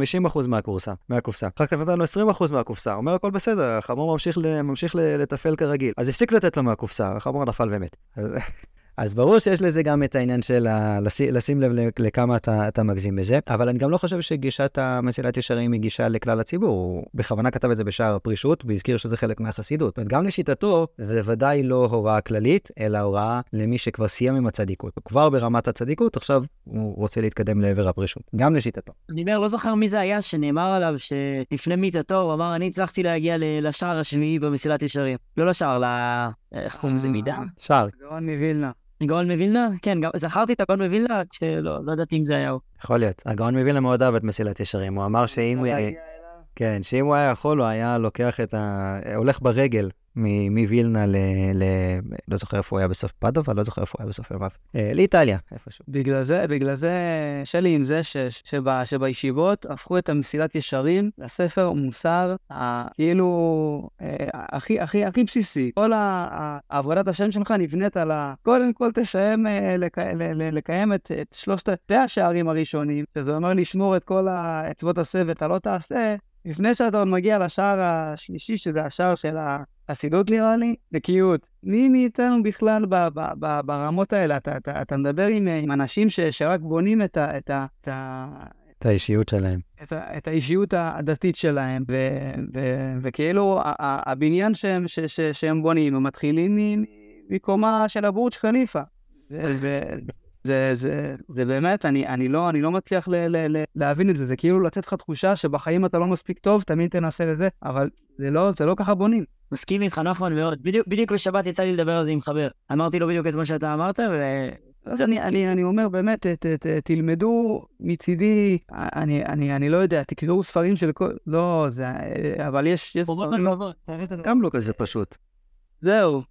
מהקורסה, מהקופסה. אחר כך נתן לו 20% מהקופסה. אומר הכל בסדר, החמור ממשיך, ממשיך לתפעל כרגיל. אז הפסיק לתת לו מהקופסה, החמור נפל ומת. אז ברור שיש לזה גם את העניין של ה... לשים לב לכמה אתה, אתה מגזים בזה, אבל אני גם לא חושב שגישת המסילת ישרים היא גישה לכלל הציבור. הוא בכוונה כתב את זה בשער הפרישות, והזכיר שזה חלק מהחסידות. זאת גם לשיטתו, זה ודאי לא הוראה כללית, אלא הוראה למי שכבר סיים עם הצדיקות. הוא כבר ברמת הצדיקות, עכשיו הוא רוצה להתקדם לעבר הפרישות. גם לשיטתו. אני אומר, לא זוכר מי זה היה שנאמר עליו שלפני מיתתו, הוא אמר, אני הצלחתי להגיע לשער השביעי במסילת ישרים. לא לשער, ל... איך קוראים לזה מידה? שער. גאון מווילנה. גאון מווילנה? כן, זכרתי את הגאון מווילנה, כשלא לא ידעתי אם זה היה הוא. יכול להיות. הגאון מווילנה מאוד אהב את מסילת ישרים. הוא אמר שאם הוא... כן, שאם הוא היה יכול, הוא היה לוקח את ה... הולך ברגל מווילנה ל... ל... לא זוכר איפה הוא היה בסוף פאדוב, אני לא זוכר איפה הוא היה בסוף ימיו. אה, לאיטליה, איפשהו. בגלל זה, בגלל זה, שלי עם זה ש... שב... שבישיבות הפכו את המסילת ישרים לספר מוסר, כאילו, אה, הכי, הכי, הכי בסיסי. כל עבודת השם שלך נבנית על ה... קודם כל תסיים אה, לק... לקיים את, את שלושת השערים הראשונים, שזה אומר לשמור את כל האצוות עשה ואתה לא תעשה, לפני שאתה עוד מגיע לשער השלישי, שזה השער של החסידות נראה לי, נקיות. מי מאיתנו בכלל ב- ב- ב- ברמות האלה? אתה, אתה, אתה מדבר עם, עם אנשים ש, שרק בונים את, ה, את, ה, את, ה, את האישיות שלהם. את, ה, את האישיות הדתית שלהם, ו, ו, וכאילו הבניין שהם, ש, ש, שהם בונים, הם מתחילים מקומה של הבורג' חליפה. זה, זה, זה באמת, אני, אני, לא, אני לא מצליח ל, ל, ל, להבין את זה, זה כאילו לתת לך תחושה שבחיים אתה לא מספיק טוב, תמיד תנסה לזה, אבל זה לא, זה לא ככה בונים. מסכים איתך, נחמן מאוד. בדיוק, בדיוק בשבת יצא לי לדבר על זה עם חבר. אמרתי לו בדיוק את מה שאתה אמרת, ו... אז אני, אני, אני אומר באמת, ת, ת, ת, תלמדו מצידי, אני, אני, אני לא יודע, תקראו ספרים של כל... לא, זה... אבל יש... יש ספרים... גם לא כזה פשוט. זהו.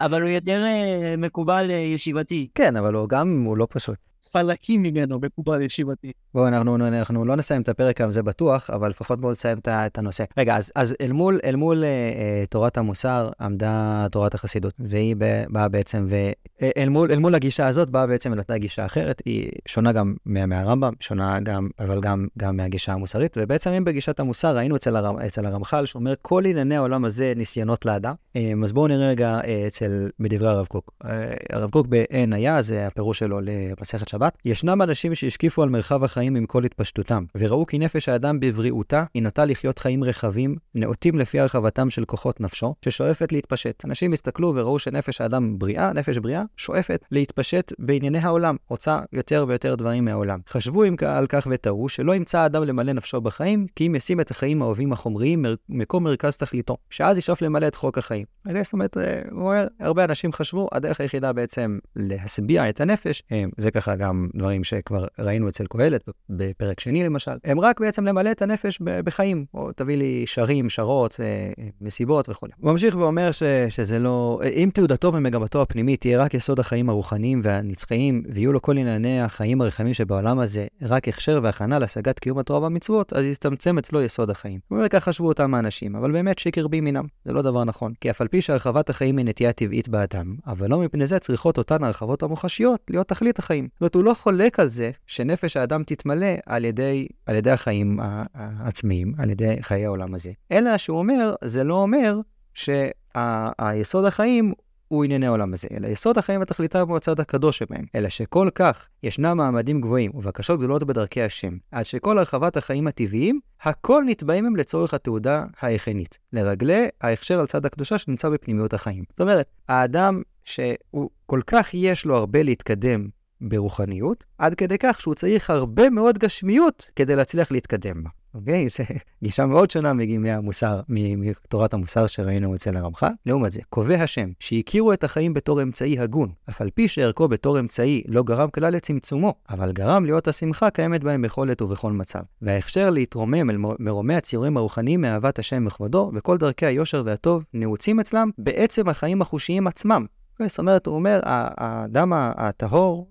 אבל הוא יותר אה, מקובל אה, ישיבתי. כן, אבל הוא גם, הוא לא פשוט. חלקים ממנו מקובל ישיבתי. בואו, אנחנו, אנחנו לא נסיים את הפרק היום, זה בטוח, אבל לפחות בואו נסיים את הנושא. רגע, אז, אז אל מול, אל מול אה, אה, תורת המוסר עמדה תורת החסידות, והיא באה בעצם, ואל מול, אל מול הגישה הזאת באה בעצם אותה גישה אחרת, היא שונה גם מה, מהרמב"ם, שונה גם, אבל גם, גם מהגישה המוסרית, ובעצם אם בגישת המוסר ראינו אצל, הרמ, אצל הרמח"ל, שאומר כל ענייני העולם הזה ניסיונות לאדם. אה, אז בואו נראה רגע אה, אצל, בדברי הרב קוק. אה, הרב קוק בעין היה, זה הפירוש שלו למסכת שבת. ישנם אנשים שהשקיפו על מרחב החיים החיים עם כל התפשטותם, וראו כי נפש האדם בבריאותה היא נוטה לחיות חיים רחבים, נאותים לפי הרחבתם של כוחות נפשו, ששואפת להתפשט. אנשים הסתכלו וראו שנפש האדם בריאה, נפש בריאה, שואפת להתפשט בענייני העולם, רוצה יותר ויותר דברים מהעולם. חשבו אם על כך ותראו שלא ימצא האדם למלא נפשו בחיים, כי אם ישים את החיים האוהבים החומריים מקום מרכז תכליתו, שאז ישאוף למלא את חוק החיים. זאת אומרת, אה, הוא אומר, הרבה אנשים חשבו, הדרך היחידה בעצם להשביע את הנפש, הם, זה ככה גם דברים שכבר ראינו אצל קהלת בפרק שני למשל, הם רק בעצם למלא את הנפש בחיים, או תביא לי שרים, שרות, אה, מסיבות וכו'. הוא ממשיך ואומר ש, שזה לא, אם תעודתו ומגמתו הפנימית תהיה רק יסוד החיים הרוחניים והנצחיים, ויהיו לו כל ענייני החיים הרחמים שבעולם הזה רק הכשר והכנה להשגת קיום התורה והמצוות, אז יצטמצם אצלו יסוד החיים. הוא אומר, כך חשבו אותם האנשים, אבל באמת שקר בימינם, זה לא דבר נכון. כי אף על פי שהרחבת החיים היא נטייה טבעית באדם, אבל לא מפני זה צריכות אותן הרחבות המוחשיות להיות תכלית החיים. זאת אומרת, הוא לא חולק על זה שנפש האדם תתמלא על ידי, על ידי החיים העצמיים, על ידי חיי העולם הזה. אלא שהוא אומר, זה לא אומר שהיסוד החיים הוא ענייני העולם הזה, אלא יסוד החיים ותכליתם הוא הצד הקדוש שבהם, אלא שכל כך ישנם מעמדים גבוהים ובקשות גדולות בדרכי השם, עד שכל הרחבת החיים הטבעיים, הכל נתבעים הם לצורך התעודה ההכנית, לרגלי ההכשר על צד הקדושה שנמצא בפנימיות החיים. זאת אומרת, האדם שהוא כל כך יש לו הרבה להתקדם ברוחניות, עד כדי כך שהוא צריך הרבה מאוד גשמיות כדי להצליח להתקדם בה. אוקיי? זו גישה מאוד שונה מהמוסר, מתורת המוסר שראינו אצל הרמח"ל. לעומת זה, קובע השם, שהכירו את החיים בתור אמצעי הגון, אף על פי שערכו בתור אמצעי לא גרם כלל לצמצומו, אבל גרם להיות השמחה קיימת בהם בכל עת ובכל מצב. וההכשר להתרומם אל מרומי הציורים הרוחניים מאהבת השם וכבודו, וכל דרכי היושר והטוב נעוצים אצלם בעצם החיים החושיים עצמם, זאת אומרת, הוא אומר, האדם הטהור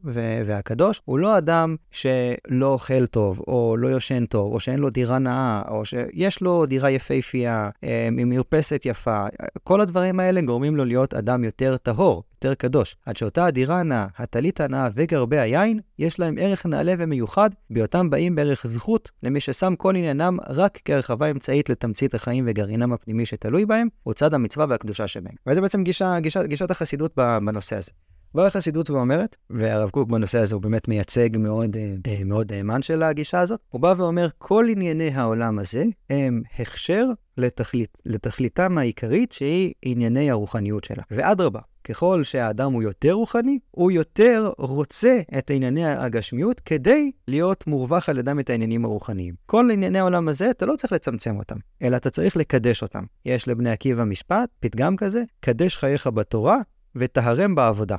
והקדוש הוא לא אדם שלא אוכל טוב, או לא יושן טוב, או שאין לו דירה נאה, או שיש לו דירה יפהפייה, אה, עם מרפסת יפה. כל הדברים האלה גורמים לו להיות אדם יותר טהור, יותר קדוש, עד שאותה הדירה הנאה, הטלית הנאה וגרבי היין, יש להם ערך נעלה ומיוחד, בהיותם באים בערך זכות למי ששם כל עניינם רק כהרחבה אמצעית לתמצית החיים וגרעינם הפנימי שתלוי בהם, הוא צד המצווה והקדושה שבהם. וזה בעצם גישה, גישה, גישת החסידות בנושא הזה. באה החסידות ואומרת, והרב קוק בנושא הזה הוא באמת מייצג מאוד, אה, מאוד נאמן של הגישה הזאת, הוא בא ואומר, כל ענייני העולם הזה הם הכשר לתכלית, לתכליתם העיקרית שהיא ענייני הרוחניות שלה. ואדרבה, ככל שהאדם הוא יותר רוחני, הוא יותר רוצה את ענייני הגשמיות כדי להיות מורווח על ידם את העניינים הרוחניים. כל ענייני העולם הזה, אתה לא צריך לצמצם אותם, אלא אתה צריך לקדש אותם. יש לבני עקיבא משפט, פתגם כזה, קדש חייך בתורה וטהרם בעבודה.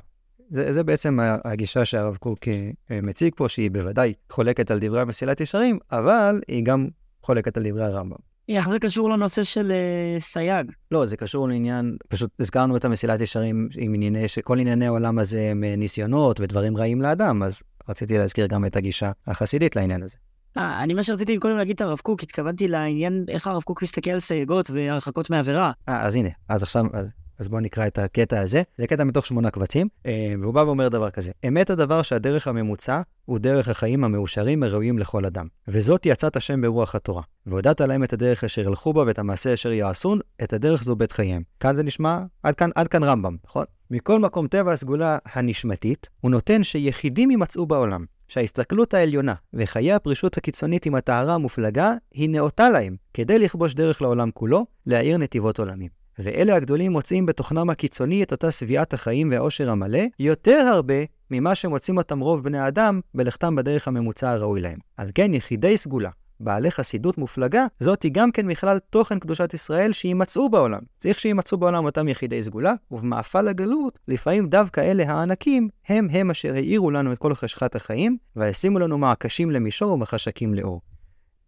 זה, זה בעצם הגישה שהרב קוק אה, מציג פה, שהיא בוודאי חולקת על דברי המסילת ישרים, אבל היא גם חולקת על דברי הרמב"ם. איך זה קשור לנושא של uh, סייג? לא, זה קשור לעניין, פשוט הזכרנו את המסילת ישרים עם ענייני, שכל ענייני העולם הזה הם אה, ניסיונות ודברים רעים לאדם, אז רציתי להזכיר גם את הגישה החסידית לעניין הזה. אה, אני מה שרציתי קודם להגיד את הרב קוק, התכוונתי לעניין איך הרב קוק מסתכל על סייגות והרחקות מעבירה. אה, אז הנה, אז עכשיו, אז, אז בואו נקרא את הקטע הזה. זה קטע מתוך שמונה קבצים, אה, והוא בא ואומר דבר כזה: אמת הדבר שהדרך הממוצע הוא דרך החיים המאושרים הראויים לכל אדם. וזאת יצאת השם ברוח התורה. והודעת להם את הדרך אשר ילכו בה ואת המעשה אשר יעשון, את הדרך זו בית חייהם. כאן זה נשמע, עד כאן, עד כאן רמב"ם, נכון? מכל מקום טבע הסגולה הנשמתית, הוא נותן שיחידים יימצאו בעולם. שההסתכלות העליונה וחיי הפרישות הקיצונית עם הטהרה המופלגה היא נאותה להם, כדי לכבוש דרך לעולם כולו, להאיר נתיבות עולמים. ואלה הגדולים מוצאים בתוכנם הקיצוני את אותה שביעת החיים והאושר המלא, יותר הרבה ממה שמוצאים אותם רוב בני האדם בלכתם בדרך הממוצע הראוי להם. על כן, יחידי סגולה, בעלי חסידות מופלגה, זאת היא גם כן מכלל תוכן קדושת ישראל שימצאו בעולם. צריך שימצאו בעולם אותם יחידי סגולה, ובמאפל הגלות, לפעמים דווקא אלה הענקים, הם הם אשר האירו לנו את כל חשכת החיים, וישימו לנו מעקשים למישור ומחשקים לאור.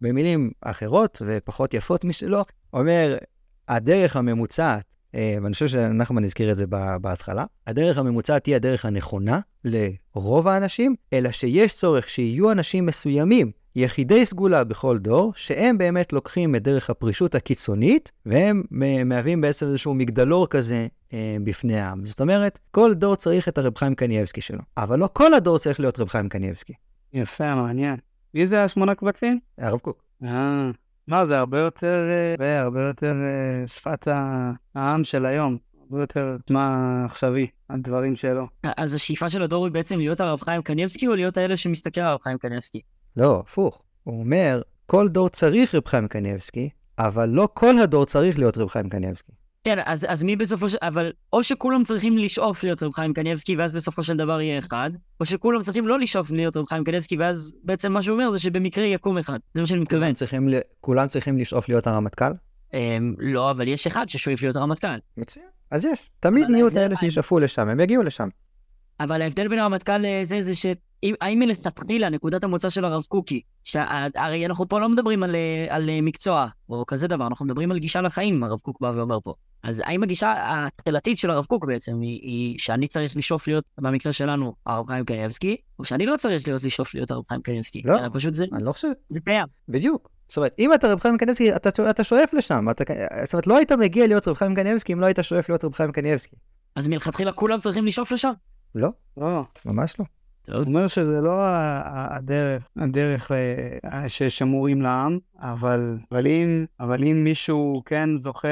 במילים אחרות ופחות יפות משלו, אומר הדרך הממוצעת, אה, ואני חושב שנחמן הזכיר את זה בהתחלה, הדרך הממוצעת היא הדרך הנכונה לרוב האנשים, אלא שיש צורך שיהיו אנשים מסוימים, יחידי סגולה בכל דור, שהם באמת לוקחים את דרך הפרישות הקיצונית, והם מהווים בעצם איזשהו מגדלור כזה אה, בפני העם. זאת אומרת, כל דור צריך את הרב חיים קנייבסקי שלו, אבל לא כל הדור צריך להיות רב חיים קנייבסקי. יפה, מעניין. מי זה השמונה קבצים? הרב קוק. אה. מה, זה הרבה יותר, אה, הרבה יותר אה, שפת העם של היום. הרבה יותר מה עכשווי, הדברים שלו. אז השאיפה של הדור היא בעצם להיות הרב חיים קניבסקי, או להיות האלה שמסתכל על הרב חיים קניבסקי? לא, הפוך. הוא אומר, כל דור צריך רב חיים קניבסקי, אבל לא כל הדור צריך להיות רב חיים קניבסקי. כן, אז, אז מי בסופו של... אבל או שכולם צריכים לשאוף להיות רב חיים קניבסקי, ואז בסופו של דבר יהיה אחד, או שכולם צריכים לא לשאוף להיות רב חיים קניבסקי, ואז בעצם מה שהוא אומר זה שבמקרה יקום אחד. זה מה שאני מתכוון. צריכים, ל- כולם צריכים לשאוף להיות הרמטכ"ל? אמ, לא, אבל יש אחד ששואף להיות הרמטכ"ל. מצוין. אז יש. תמיד יהיו את האלה שישאפו לשם, הם יגיעו לשם. אבל ההבדל בין הרמטכ"ל לזה, זה שהאם מלכתחילה נקודת המוצא של הרב קוקי, שהרי אנחנו פה לא מדברים על, אה, על אה, מקצוע או כזה דבר, אנחנו מדברים על גישה לחיים, הרב קוק בא ואומר פה. אז האם הגישה התחילתית של הרב קוק בעצם היא, היא שאני צריך לשאוף להיות, במקרה שלנו, הרב חיים קניבסקי, או שאני לא צריך להיות לשאוף להיות הרב חיים קניבסקי? לא. אלא פשוט זה, אני לא חושב. זה קיים. בדיוק. זאת אומרת, אם אתה רב חיים קניבסקי, אתה, אתה שואף לשם. אתה, זאת אומרת, לא היית מגיע להיות רב חיים קניבסקי אם לא היית שואף להיות רב חיים קניבסקי. אז מלכתחילה כולם צריכים לשאוף לשם. לא, לא, ממש לא. הוא אומר שזה לא הדרך, הדרך אה, ששמורים לעם, אבל, אבל, אם, אבל אם מישהו כן זוכה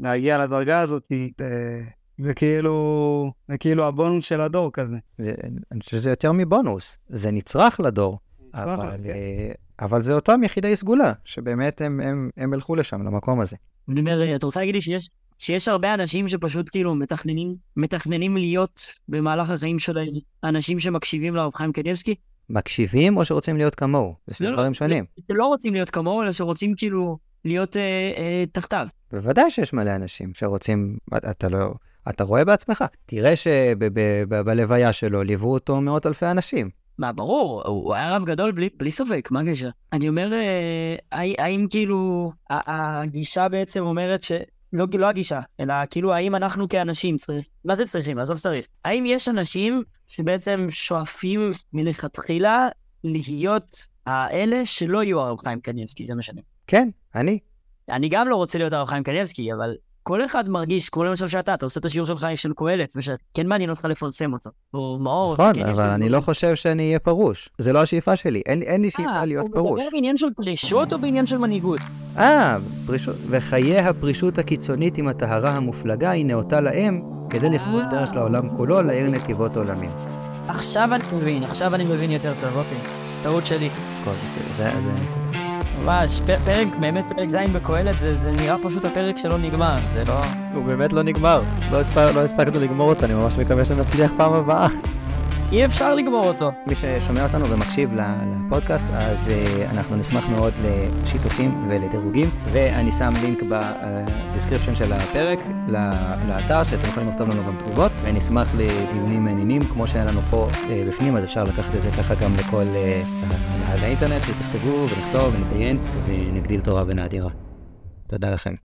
להגיע לדרגה הזאת, אה, זה כאילו, זה כאילו הבונוס של הדור כזה. זה, אני חושב שזה יותר מבונוס. זה נצרך לדור. אבל, כן. אה, אבל זה אותם יחידי סגולה, שבאמת הם, הם, הם הלכו לשם, למקום הזה. אני אומר, אתה רוצה להגיד לי שיש, שיש הרבה אנשים שפשוט כאילו מתכננים, מתכננים להיות במהלך החיים שלהם אנשים שמקשיבים לרב חיים קניבסקי? מקשיבים או שרוצים להיות כמוהו? זה שני לא, לא, דברים שונים. שלא רוצים להיות כמוהו, אלא שרוצים כאילו להיות אה, אה, תחתיו. בוודאי שיש מלא אנשים שרוצים, אתה לא, אתה רואה בעצמך. תראה שבלוויה שלו ליוו אותו מאות אלפי אנשים. מה, ברור, הוא היה רב גדול בלי, בלי ספק, מה הקשר? אני אומר, אה, האם, כאילו, הגישה בעצם אומרת ש... לא, לא הגישה, אלא כאילו האם אנחנו כאנשים צריכים, מה זה צריכים? עזוב צריך. האם יש אנשים שבעצם שואפים מלכתחילה להיות האלה שלא יהיו הרב חיים קניבסקי, זה מה שאני... כן, אני. אני גם לא רוצה להיות הרב חיים קניבסקי, אבל כל אחד מרגיש, כמו למשל שאתה, אתה עושה את השיעור שלך של קהלת, ושכן מעניין אותך לפרסם אותו. או מאור, נכון, שכן אבל אני. לא חושב שאני אהיה פרוש. זה לא השאיפה שלי. אין, אין לי שאיפה אה, להיות הוא פרוש. מדבר בעניין של פרישות או בעניין של מנהיגות? אה, פרישות. וחיי הפרישות הקיצונית עם הטהרה המופלגה היא נאותה להם, כדי לכבוש אה. דרך לעולם כולו, לעיר נתיבות עולמים. עכשיו אני מבין, עכשיו אני מבין יותר טוב, אוקיי. טעות שלי. כל זה, זה, זה הנקודה. ממש, פרק, באמת פרק ז' בקהלת, זה, זה נראה פשוט הפרק שלא נגמר, זה לא... הוא באמת לא נגמר. לא, לא הספקנו לגמור אותו, אני ממש מקווה שנצליח פעם הבאה. אי אפשר לגמור אותו. מי ששומע אותנו ומקשיב לפודקאסט, אז אה, אנחנו נשמח מאוד לשיתופים ולדירוגים, ואני שם לינק ב description של הפרק לאתר, שאתם יכולים לכתוב לנו גם תגובות, ונשמח לדיונים מעניינים, כמו שהיה לנו פה uh, בפנים, אז אפשר לקחת את זה ככה גם לכל, על האינטרנט, שתכתבו ולכתוב ונתדיין, ונגדיל תורה ונאדירה. תודה לכם.